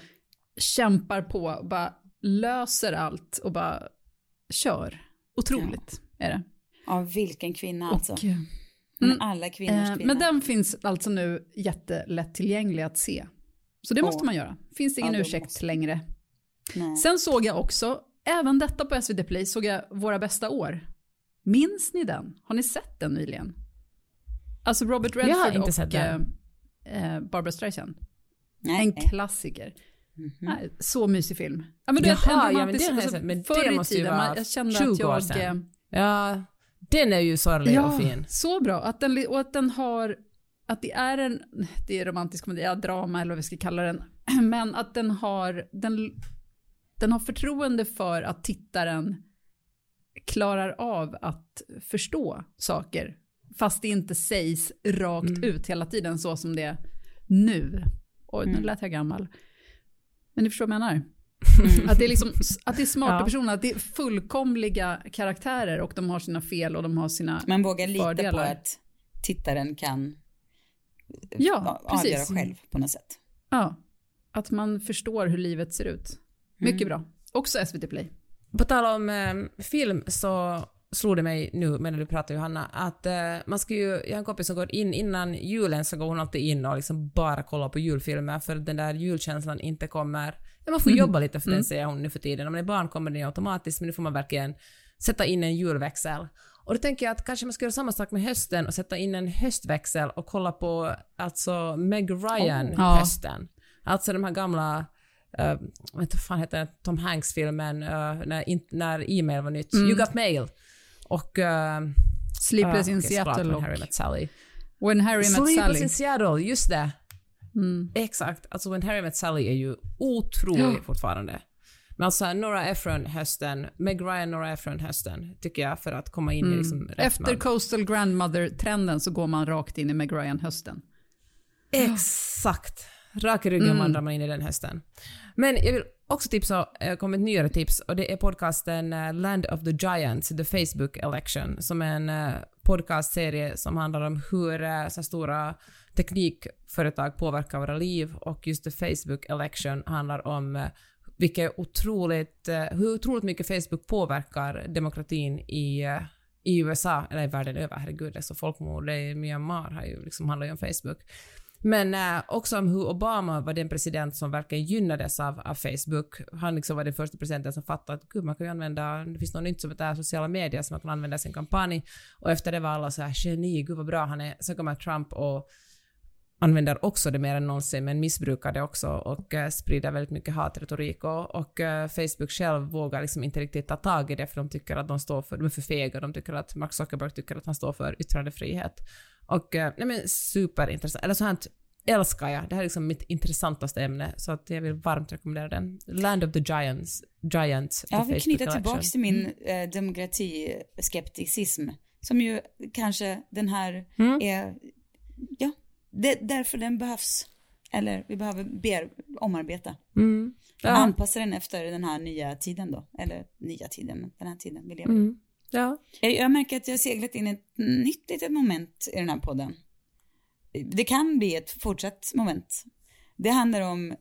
kämpar på, bara löser allt och bara kör. Otroligt är det. Ja, vilken kvinna alltså. Och, eh, Men mm, alla kvinnors eh, kvinna. men den finns alltså nu jättelätt tillgänglig att se. Så det måste man göra. Finns ingen Ja, ursäkt måste- längre. Nej. Sen såg jag också, även detta på SVT Play, såg jag Våra bästa år. Minns ni den? Har ni sett den nyligen? Alltså Robert Jag har Redford inte och sett den. eh, eh, Barbara Streisand. Nej, En klassiker. Mhm. Nej, så mysig film. Ja, men du Jaha, ja, men den har jag alltså, sett, men det måste ju vara man- jag kände 20 att år jag... sedan. eh, Ja, den är ju sorglig och fin. så bra. Att den, och att den har, att det är en, det är romantisk komedi, ja, drama eller vad vi ska kalla den, *clears throat* men att den har, den, den har förtroende för att tittaren klarar av att förstå saker, fast det inte sägs rakt Mm. ut hela tiden så som det är nu. Oj, nu Mm. lät jag gammal. Men ni förstår vad jag menar? Att det är, liksom, att det är smarta Ja. personer, att det är fullkomliga karaktärer och de har sina fel och de har sina Man vågar lita på fördelar. att tittaren kan Ja, a- avgöra precis. själv på något sätt. Ja, att man förstår hur livet ser ut. Mycket Mm. bra. Också SVT Play. På tal om eh, film så slog det mig nu medan du pratade Johanna att eh, man ska ju, jag har en kompis som går in innan julen så går hon alltid in och liksom bara kollar på julfilmer för den där julkänslan inte kommer, ja man får Mm. jobba lite för den Mm. säger hon nu för tiden. Om man är barn kommer den ju automatiskt men nu får man verkligen sätta in en julväxel. Och då tänker jag att kanske man ska göra samma sak med hösten och sätta in en höstväxel och kolla på alltså Meg Ryan Ja. hösten. Alltså de här gamla uh, vad fan heter den, Tom Hanks-filmen uh, när, in, när e-mail var nytt. Mm. You got mail. Och... Uh, Sleepless uh, in Seattle When Harry Met Sally. When Harry Met Sleepless Sally. in Seattle, just det. Mm. Exakt. Alltså When Harry Met Sally är ju otrolig Ja. fortfarande. Men alltså Nora Ephron hösten, Meg Ryan Nora Ephron hösten, tycker jag, för att komma in i Mm. liksom rätt Efter mode. Coastal Grandmother-trenden så går man rakt in i Meg Ryan-hösten. Exakt. Rak i ryggen Mm. vandrar man in i den hösten. Men jag vill också tipsa, eh, kom ett nyare tips och det är podcasten eh, Land of the Giants, The Facebook Election, som är en eh, podcastserie som handlar om hur så stora teknikföretag påverkar våra liv och just The Facebook Election handlar om eh, vilket otroligt, eh, hur otroligt mycket Facebook påverkar demokratin i, eh, i USA, eller i världen över, herregud, det är så folkmord, i Myanmar har ju liksom handlar ju om Facebook. Men äh, också om hur Obama var den president som verkligen gynnades av, av Facebook. Han liksom var den första presidenten som fattade att gud, man kan ju använda, det finns något nytt som heter sociala medier som man kan använda i sin kampanj. Och efter det var alla så här geni, gud vad bra han är. Sen kommer Trump och använder också det mer än någonsin, men missbrukar det också och eh, sprider väldigt mycket hatretorik. Och, och eh, Facebook själv vågar liksom inte riktigt ta tag i det, för de tycker att de står för, de är för fega, de tycker att Mark Zuckerberg tycker att han står för yttrandefrihet. Och eh, nej men superintressant, eller sånt älskar jag. Det här är liksom mitt intressantaste ämne, så att jag vill varmt rekommendera den. Land of the Giants, Giants. Jag vill knyta tillbaka till min eh, demokratiskepticism. Som ju kanske den här är, ja, det, därför den behövs. Eller vi behöver ber, omarbeta. Mm. Ja. Anpassa den efter den här nya tiden då. Eller nya tiden, men den här tiden vi lever i. Mm. Ja. Jag, jag märker att jag har seglat in ett nytt litet moment i den här podden. Det kan bli ett fortsatt moment. Det handlar om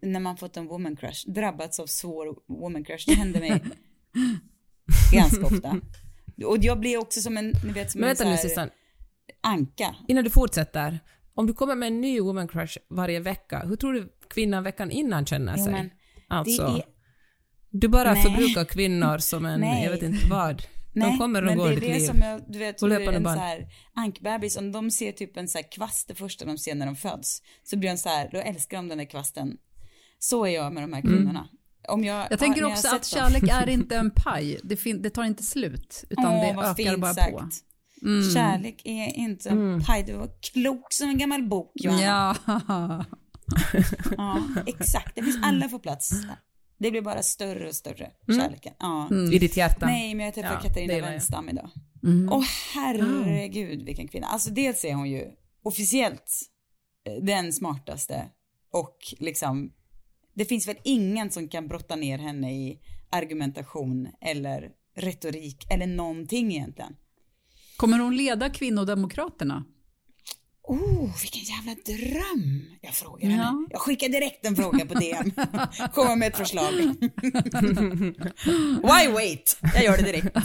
när man fått en woman crush, drabbats av svår woman crush. Det händer mig *laughs* ganska ofta. Och jag blir också som en, ni vet, som Men en vänta så nu här Susanne, anka. innan du fortsätter. Om du kommer med en ny woman crush varje vecka, hur tror du kvinnan veckan innan känner Jo, sig? men alltså, är- du bara Nej. förbrukar kvinnor som en, Nej. jag vet inte vad. De kommer och men går det är det liv. som jag, du vet, hur en så här ankbebis, om de ser typ en så här kvast det första de ser när de föds, så blir de så här, då älskar de den där kvasten. Så är jag med de här Mm. kvinnorna. Om jag, Jag tänker jag också har att sett dem- kärlek är *laughs* inte en paj. Det, det tar inte slut, utan Åh, det ökar bara sagt. på. Kärlek är inte en paj, du var klok som en gammal bok Johanna. Ja. *laughs* Ja, exakt, det finns alla får plats. Det blir bara större och större, kärleken. Ja. I ditt hjärta. Nej, men jag träffade Ja, Katarina. Wenstam idag. Mm. Åh herregud vilken kvinna. Alltså dels är hon ju officiellt eh, den smartaste och liksom det finns väl ingen som kan brotta ner henne i argumentation eller retorik eller någonting egentligen. Kommer hon leda kvinnodemokraterna? Oh, vilken jävla dröm! Jag frågar henne. Ja. Jag skickar direkt en fråga på DM. Kommer med ett förslag. Why wait? Jag gör det direkt.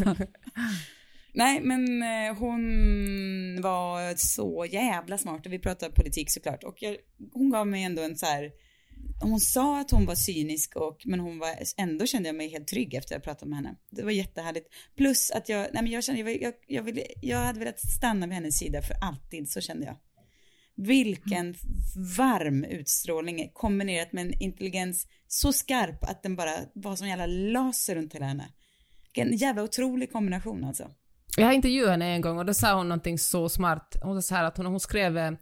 Nej, men eh, hon var så jävla smart och vi pratade politik såklart. Och jag, hon gav mig ändå en så här, hon sa att hon var cynisk och, men hon var, ändå kände jag mig helt trygg efter att jag pratade med henne. Det var jättehärligt. Plus att jag, nej men jag kände, jag, jag, jag, ville, jag hade velat stanna vid hennes sida för alltid, så kände jag. Vilken varm utstrålning kombinerat med en intelligens så skarp att den bara var som en jävla laser runt hela henne. Vilken jävla otrolig kombination alltså. Jag har intervjuat henne en gång och då sa hon någonting så smart. Hon sa så här att hon, hon skrev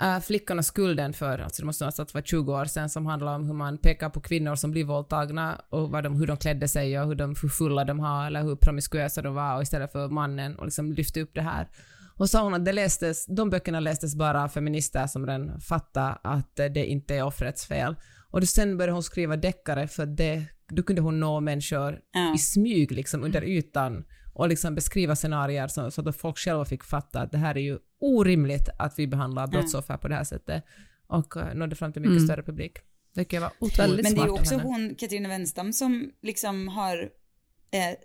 äh, Flickan och skulden för, alltså det måste någonstans vara 20 år sedan, som handlar om hur man pekar på kvinnor som blir våldtagna och vad de, hur de klädde sig och hur, de, hur fulla de har eller hur promiskuösa de var och istället för mannen och liksom lyfte upp det här. Och sa hon att det lästes, de böckerna lästes bara av feminister som redan fattade att det inte är offrets fel. Och då sen började hon skriva deckare för det, då kunde hon nå människor Ja. i smyg liksom under ytan och liksom beskriva scenarier så, så att folk själva fick fatta att det här är ju orimligt att vi behandlar brottsoffer på det här sättet och uh, nådde fram till mycket större publik. Det tycker jag var otroligt Men det är ju också hon, Katarina Wenstam, som liksom har, eh, eh,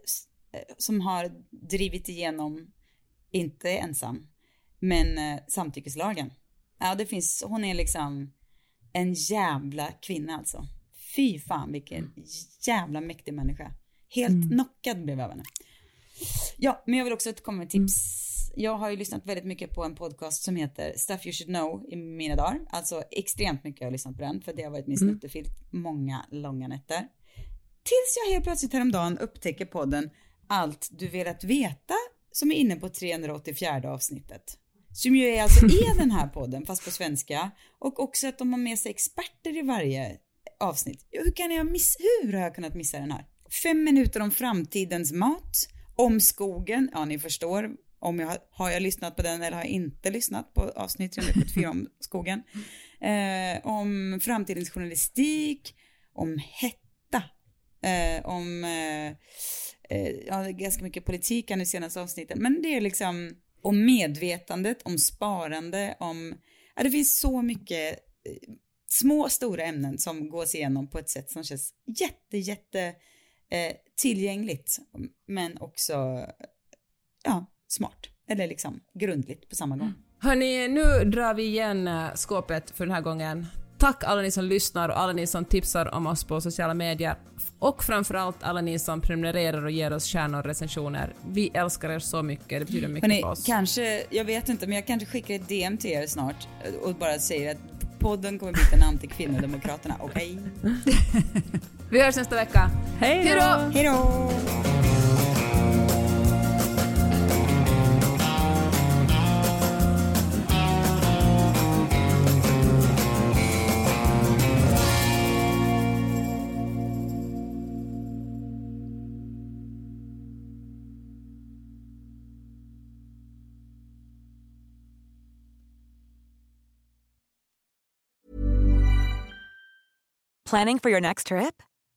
som har drivit igenom, inte ensam, men eh, samtyckeslagen. Ja, det finns, hon är liksom en jävla kvinna alltså. Fy fan vilken jävla mäktig människa. Helt knockad blev jag av henne. Ja, men jag vill också komma med tips. Jag har ju lyssnat väldigt mycket på en podcast som heter Stuff You Should Know i mina dagar. Alltså extremt mycket har jag lyssnat på den för det har varit min snuttefilt många långa nätter. Tills jag helt plötsligt häromdagen upptäcker podden Allt du velat veta som är inne på 384 avsnittet. Som ju är alltså är den här podden fast på svenska och också att de har med sig experter i varje avsnitt. Hur kan jag miss, hur har jag kunnat missa den här? Fem minuter om framtidens mat, om skogen, ja ni förstår om jag har, jag lyssnat på den eller har jag inte lyssnat på avsnitt 374 om skogen. Eh, om framtidens journalistik, om hetta, eh, om eh, eh ja, ganska mycket politik här nu senaste avsnitten, men det är liksom om medvetandet, om sparande, om, ja det finns så mycket eh, små stora ämnen som gås igenom på ett sätt som känns jätte, jätte eh, tillgängligt, men också ja, smart, eller liksom grundligt på samma gång. Hörni, nu drar vi igen eh, skåpet för den här gången. Tack alla ni som lyssnar och alla ni som tipsar om oss på sociala medier. Och framförallt alla ni som prenumererar och ger oss stjärnor och recensioner. Vi älskar er så mycket, det betyder mycket Hörrni, för oss. kanske, jag vet inte, men jag kanske skickar ett DM till er snart och bara säger att podden kommer byta namn till Kvinnodemokraterna, okej? *laughs* Vi hörs nästa vecka. Hej då! Hej då! Planning for your next trip?